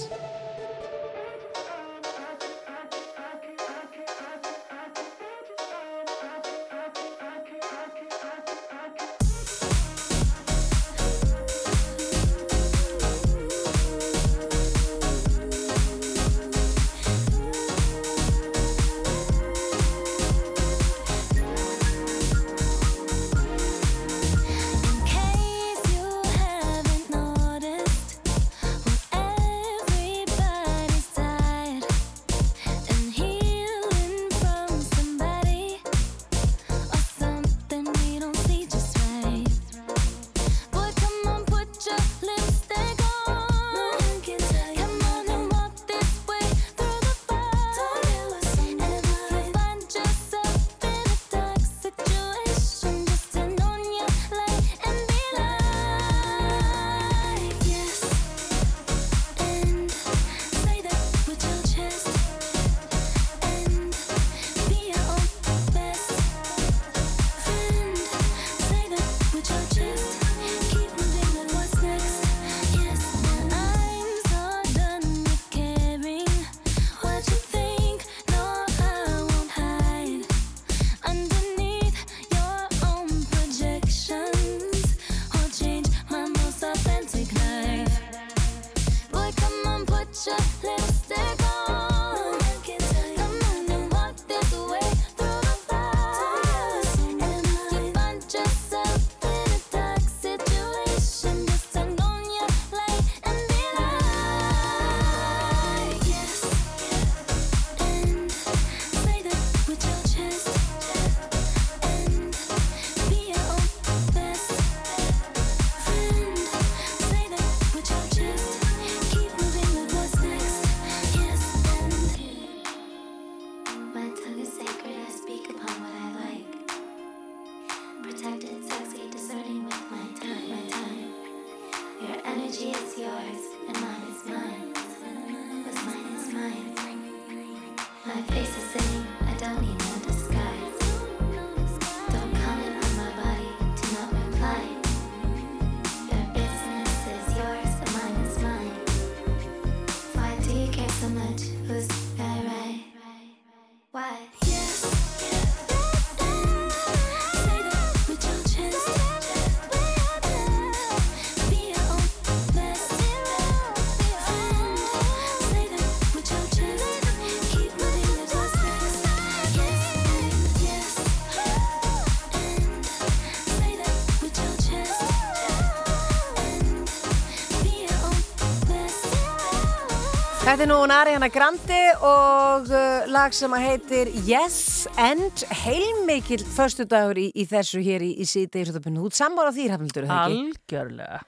Þetta er nú Ariana Grande og uh, lag sem heitir Yes and heilmikil förstu dagur í, í þessu hér í, í síðdegisöðabunni. Þú ert sammála því, Hrafnildur, það ekki? Algjörlega.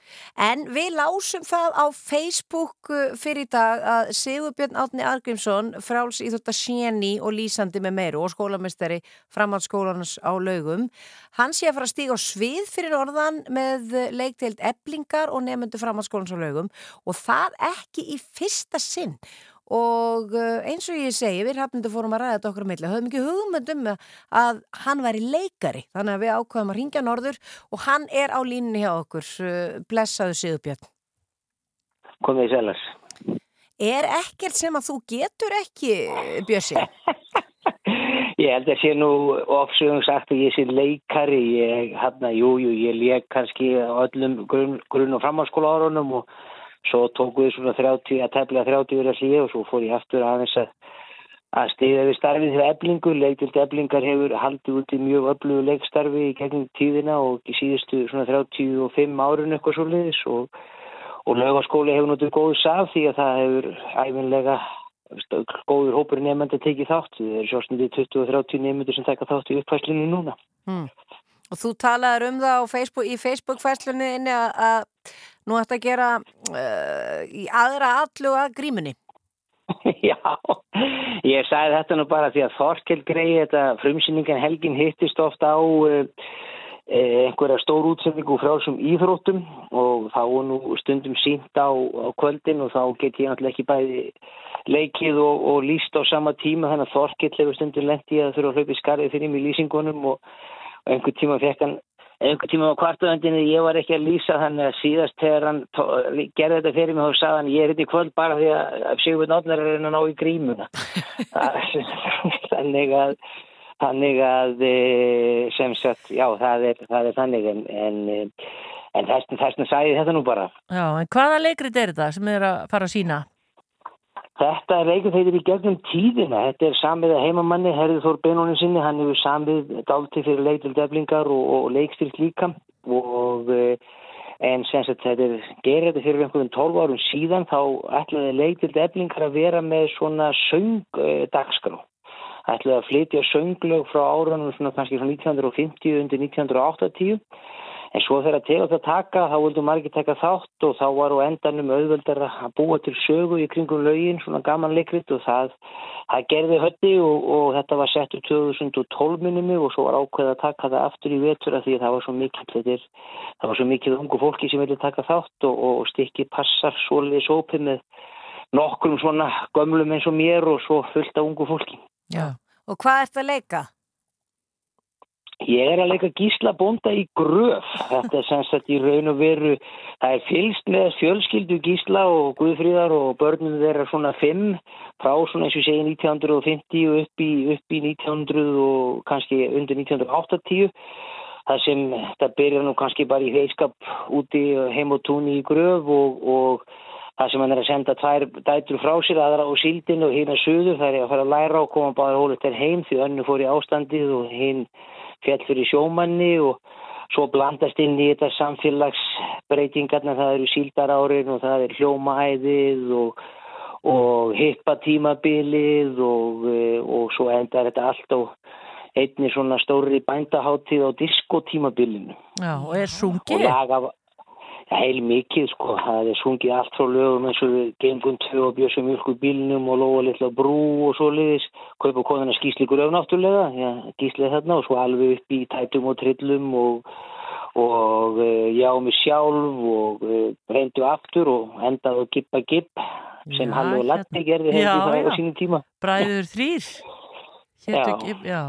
En við lásum það á Facebook uh, fyrir í dag að Sigurbjörn Átni Argrímsson, fráls íþjótta Sjeni og lýsandi með meiru og skólamestari framhaldsskólanars á laugum, hann sé að fara að stíga á svið fyrir orðan með leikteild eblingar og nefndu framhaldsskólanars á laugum og það ekki í fyrsta sinn og uh, eins og ég segi, við hafnum fórum að ræða þetta okkur að milli, höfum ekki hugmynd um að hann væri leikari, þannig að við ákvaðum að ringja norður og hann er á línni hjá okkur, uh, blessaðu Sigurbjörn. Komið í selars. Er ekkert sem að þú getur ekki, Björsi? Ég held að sé nú ofsögum sagt að ég sé leikari, ég hann að jú, jú, ég leik kannski öllum grunn, grunn og framhalskóla árunum og svo tóku við svona 30, að tefla 30 verið að hlýja og svo fór ég aftur aðeins að, að stiða við starfið þegar eblingu, leiktild eblingar hefur haldið út í mjög öflugu leikstarfi í gegnum tíðina og í síðustu svona 35 árun eitthvað svo liðis og, og lögaskóli hefur notið góðu saf því að það hefur æfinlega góður hópur nefnandi tekið þátt, við erum sjóstundið 20-30 nefnandi sem taka þátt í uppfæslinu núna. Hmm. Og þú talaður um það Facebook, í að, að nú ætti að gera uh, í aðra allu að grímunni. Já, ég sagði þetta nú bara því að Þorkel greiði þetta frumsýningan helgin hittist ofta á uh, einhverja stór útsendingu frá þessum íþróttum og þá er nú stundum sínt á, á kvöldin og þá get ég náttúrulega ekki bæði leikið og, og líst á sama tíma þannig að Þorkel hefur stundum lendi að þurfa að hlaupa í skarið fyrir mig í lýsingunum og einhver tíma fekk hann einhvern tíma á kvartuðöndinni ég var ekki að lýsa þannig að síðast þegar hann gerði þetta fyrir mig og sagði hann ég er hérna í kvöld bara því að Sigur Náttnar er að ná í grímuna þannig að þannig að e, sem sagt, já það er, það er þannig en, en, en þessna, þessna ég þetta nú bara Já, en hvaða leikrit er þetta sem er að fara að sína? Þetta er leikur þeir í gegnum tíðina. Þetta er samið að heimamanni, Herði Þór Benónin sinni, hann hefur samið dálti fyrir leitil deflingar og, og leikstýrt líka og eh, en sem sagt þetta er gerði þetta fyrir einhverjum 12 árum síðan þá ætlaði leitil deflingar að vera með svona söng uh, dagskrá. Ætlaði að flytja sönglög frá árunum svona kannski frá 1950 undir 1980 En svo þegar til að taka, þá vildu margir taka þátt og þá var á endanum auðveldar að búa til sögu í kringum lögin, svona gaman leikrit og það, það gerði hötti og, og þetta var sett úr 2012 minnum og svo var ákveð að taka það aftur í vetur af því að það var svo mikil, þetta er, það var svo mikil ungu fólki sem vilja taka þátt og, og stikki passar svolítið sópi með nokkrum svona gömlum eins og mér og svo fullt af ungu fólki. Já. Og hvað ert að leika? Ég er að leika gísla bónda í gröf. Þetta er sem sagt í raun og veru, það er fylst með fjölskyldu gísla og guðfríðar og börnum þeirra svona fimm frá svona eins og segi 1950 og upp í, upp í 1900 og kannski undir 1980. Það sem þetta byrjar nú kannski bara í heiskap úti heim og túni í gröf og, og það sem hann er að senda tvær dætur frá sér aðra á síldinu og hérna suður það er að fara að læra og koma bara hólið til heim því önnu fór í ástandið og hinn fjall fyrir sjómanni og svo blandast inn í þetta samfélagsbreytingarna, það eru síldarárin og það er hljómaæðið og, og hippatímabilið og, eh, og svo endar þetta allt á einni svona stóri bændaháttíð á diskotímabilinu Já, og er og sungið? laga ja, heil mikið sko, það er sungið allt frá lögum eins og gengum tvö og bjössum í bílnum og lóa litla brú og svo liðis, kaupa konuna skýslikur öf náttúrulega, já, gíslið þarna og svo alveg upp í tætum og trillum og, og eh, já mig sjálf og eh, reyndu aftur og endaði að gippa gipp sem Halli og Latti hérna. gerði hefði Já, það á sínum tíma. Bræður þrýr? Já. ekki, já.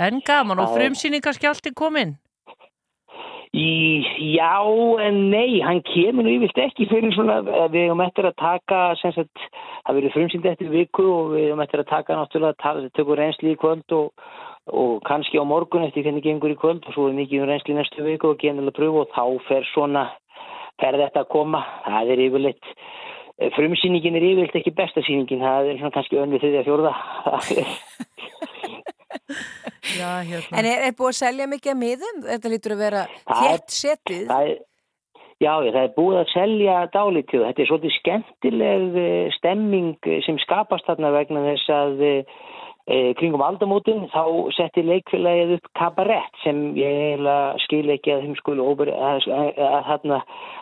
En gaman og Það er- frumsýning kannski allt er komin? Í, já en nei, hann kemur nú yfirlt ekki fyrir svona, eh, við hefum eftir að taka, sagt, það verður frumsýnd eftir viku og við hefum eftir að taka náttúrulega, tala, tökur reynsli í kvöld og, og kannski á morgun eftir hvernig gengur í kvöld og svo er mikið um reynsli næstu viku og genulega pröfu og þá fer svona, fer þetta að koma, það er yfirleitt, eh, frumsýningin er yfirleitt ekki besta sýningin, það er svona kannski önnu þriðja fjórða, það er Já, hérna. En er, er búið að selja mikið að miðum? Þetta lítur að vera er- þétt setið. Það er, já, það er búið að selja dálítið. Þetta er svolítið skemmtileg eh, stemming eh, sem skapast þarna vegna þess að e, kringum aldamótin þá setti leikfélagið upp kabarett sem ég eiginlega skil ekki að þeim skulu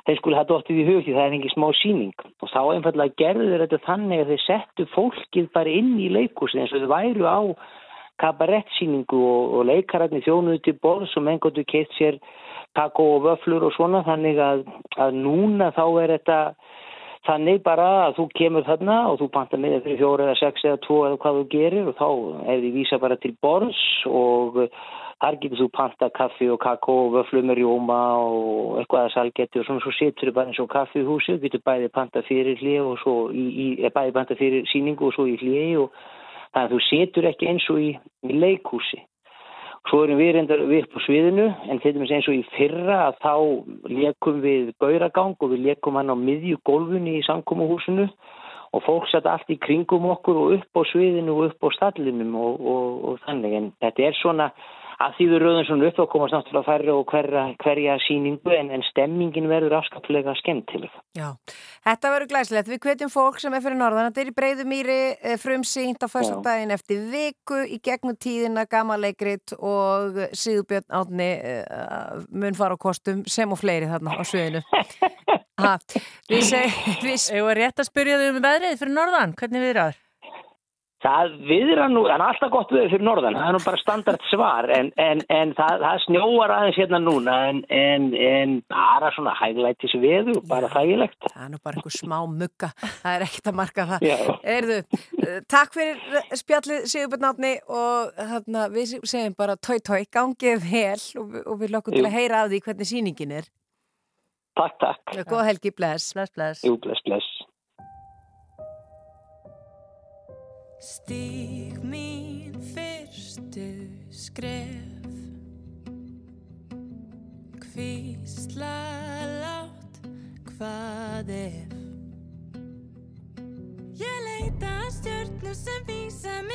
þeim skulu hafa dottið í hug því það er engin smá síning og þá einfallega gerðu þeir þetta þannig að þeir settu fólkið bara inn í leikhúsin eins og þau væru á kabarettsýningu og, og leikararnir þjónuðu til borðs og menn gotu keitt sér kakó og vöflur og svona þannig að, að núna þá er þetta þannig bara að þú kemur þarna og þú panta með fyrir fjóra eða sex eða tvo eða hvað þú gerir og þá er því vísa bara til borðs og þar getur þú panta kaffi og kakó og vöflu með rjóma og eitthvað að salgetti og svona svo setur þau bara eins og kaffi í húsi og getur bæði panta fyrir hlið og svo í, í, bæði panta fyrir síningu og svo í hlið og að þú setur ekki eins og í, í leikhúsi. Svo erum við reyndar við upp á sviðinu en til dæmis eins og í fyrra að þá lekum við gauragang og við lekum hann á miðju gólfunni í samkómuhúsinu og fólk satt allt í kringum okkur og upp á sviðinu og upp á stallinum og, og, og þannig en þetta er svona að því við rauðum svona upp og komast náttúrulega færri og hverja, hverja síningu en, en stemmingin verður afskaplega skemmtileg. Já, þetta verður glæslegt. Við hvetjum fólk sem er fyrir norðan. Þetta er í Breiðumýri frumsýnt á fyrsta daginn eftir viku í gegnum tíðina, gamaleikrit og Sigurbjörn Átni uh, mun fara á kostum sem og fleiri þarna á sviðinu. Ha, við. Ég var rétt að spyrja þau um veðrið fyrir norðan, hvernig við erum? Það viðra nú, en alltaf gott við fyrir norðan, það er nú bara standard svar, en, en, en það, það snjóar aðeins hérna núna, en, en, en bara svona hæglætis veðu, bara þægilegt. Það er nú bara einhver smá mugga, það er ekkert að marka það. Já. Erðu, takk fyrir spjallið Sigurbjörn Átni og þarna, við segjum bara tói tói, gangið vel og, og við lokkum til að heyra af því hvernig sýningin er. Takk, takk. Góða helgi, bless. Bless, bless. Jú, bless, bless. Stíg mín fyrstu skref. Hvísla látt hvað ef? Ég leita að stjörnu sem vísa mér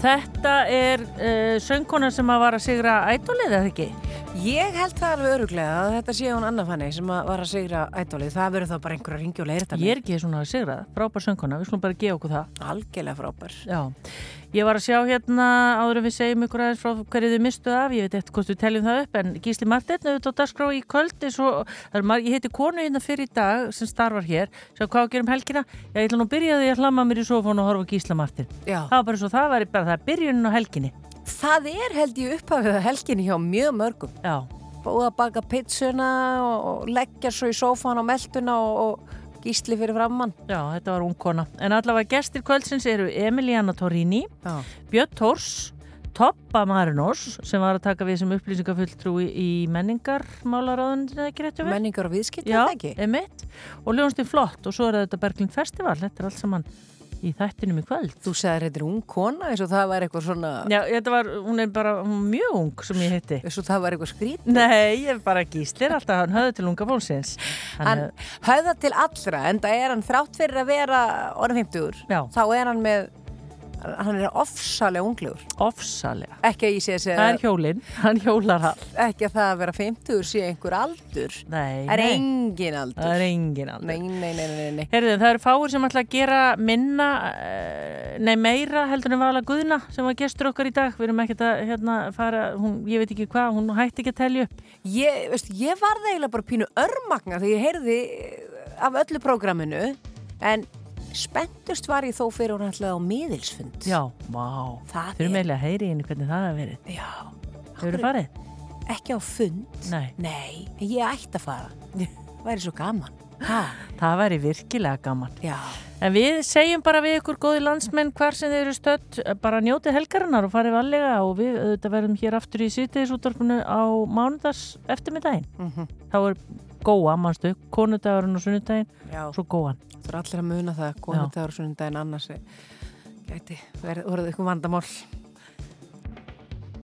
Þetta er uh, söngkona sem að var að sigra ædolið, eða ekki? Ég held það alveg öruglega að þetta sé hún Anna Fanny sem að var að sigra ædolið. Það verður þá bara einhver að ringja og leira þetta. Ég er ekki svona að sigra það, frábær söngkona, við slúm bara að gefa okkur það. Algjörlega frábær. Já, ég var að sjá hérna áður en við segjum ykkur aðeins frá hverju þið mistuð af, ég veit eftir hvort við teljum það upp, en Gísli Martin, auðvitað á dagskrá í kvöld, eins og, það er mar- ég heiti konu hérna fyrir í dag sem starfar hér, sjá hvað að gera um helgina, já, ég ætla nú að byrja og. Já. Það er held ég upphafið helginni hjá mjög mörgum. Já. búið að baka pizzuna og, og leggja svo í sófan á melduna og, og gísli fyrir frammann. Já, þetta var ung kona. En allavega gestir kvöldsins eru Emiliana Torrini, Já. Björn Tors, Toppa Marinos sem var að taka við sem upplýsingafulltrúi í menningarmálaráðun, eða ekki réttu við? Menningar og viðskipti, Já, er það ekki? emitt. Og Ljónstinn Flott og svo er þetta Berglind Festival, þetta er allt saman í þættinum í kvöld. Þú segir þetta er ung kona eins og það var eitthvað svona... Já, þetta var, hún er bara mjög ung sem ég hitti. Eins og það var eitthvað skrít? Nei, ég er bara gíslir alltaf, hann höfði til unga fólksins. Hann höfða til allra en það er hann þrátt fyrir að vera orðin 50 Já. þá er hann með hann er ofsalega unglegur Ofsalega. ekki að ég sé að Það er hjólinn, hann hjólar hann. ekki að það að vera 50 sé einhver aldur Nei, er nei. engin aldur Það er engin aldur. nei, nei, nei, nei, nei. Herðu, það eru fáir sem ætla að gera minna, eh, nei meira heldur en Vala Guðna sem var gestur okkar í dag. Við erum ekkert að hérna, fara, hún, ég veit ekki hvað, hún hætti ekki að telja upp. Ég, veist, ég var það eiginlega bara pínu örmagna þegar ég heyrði af öllu prógraminu en spenntust var ég þó fyrir hún ætlaði á miðilsfund Já, vá. Það Þau eru meðlega að heyri henni hvernig það hefur verið. Já. Þau eru farið? ekki á fund Nei. nei, ég ætti að fara það væri svo gaman ha. Það væri virkilega gaman. Já. En við segjum bara við ykkur góði landsmenn hvar sem þeir eru stödd, bara njótið helgarinnar og farið valega og við auðvitað verðum hér aftur í sítiðisúttorfinu á mánudags eftirmiddaginn. Mhm. Þá er góa, mannstu, konudagurinn og sunnudaginn, Já. svo góan. Það er allir að muna það, konundagur og sunnundaginn annars gæti verið orðið ykkur vandamál.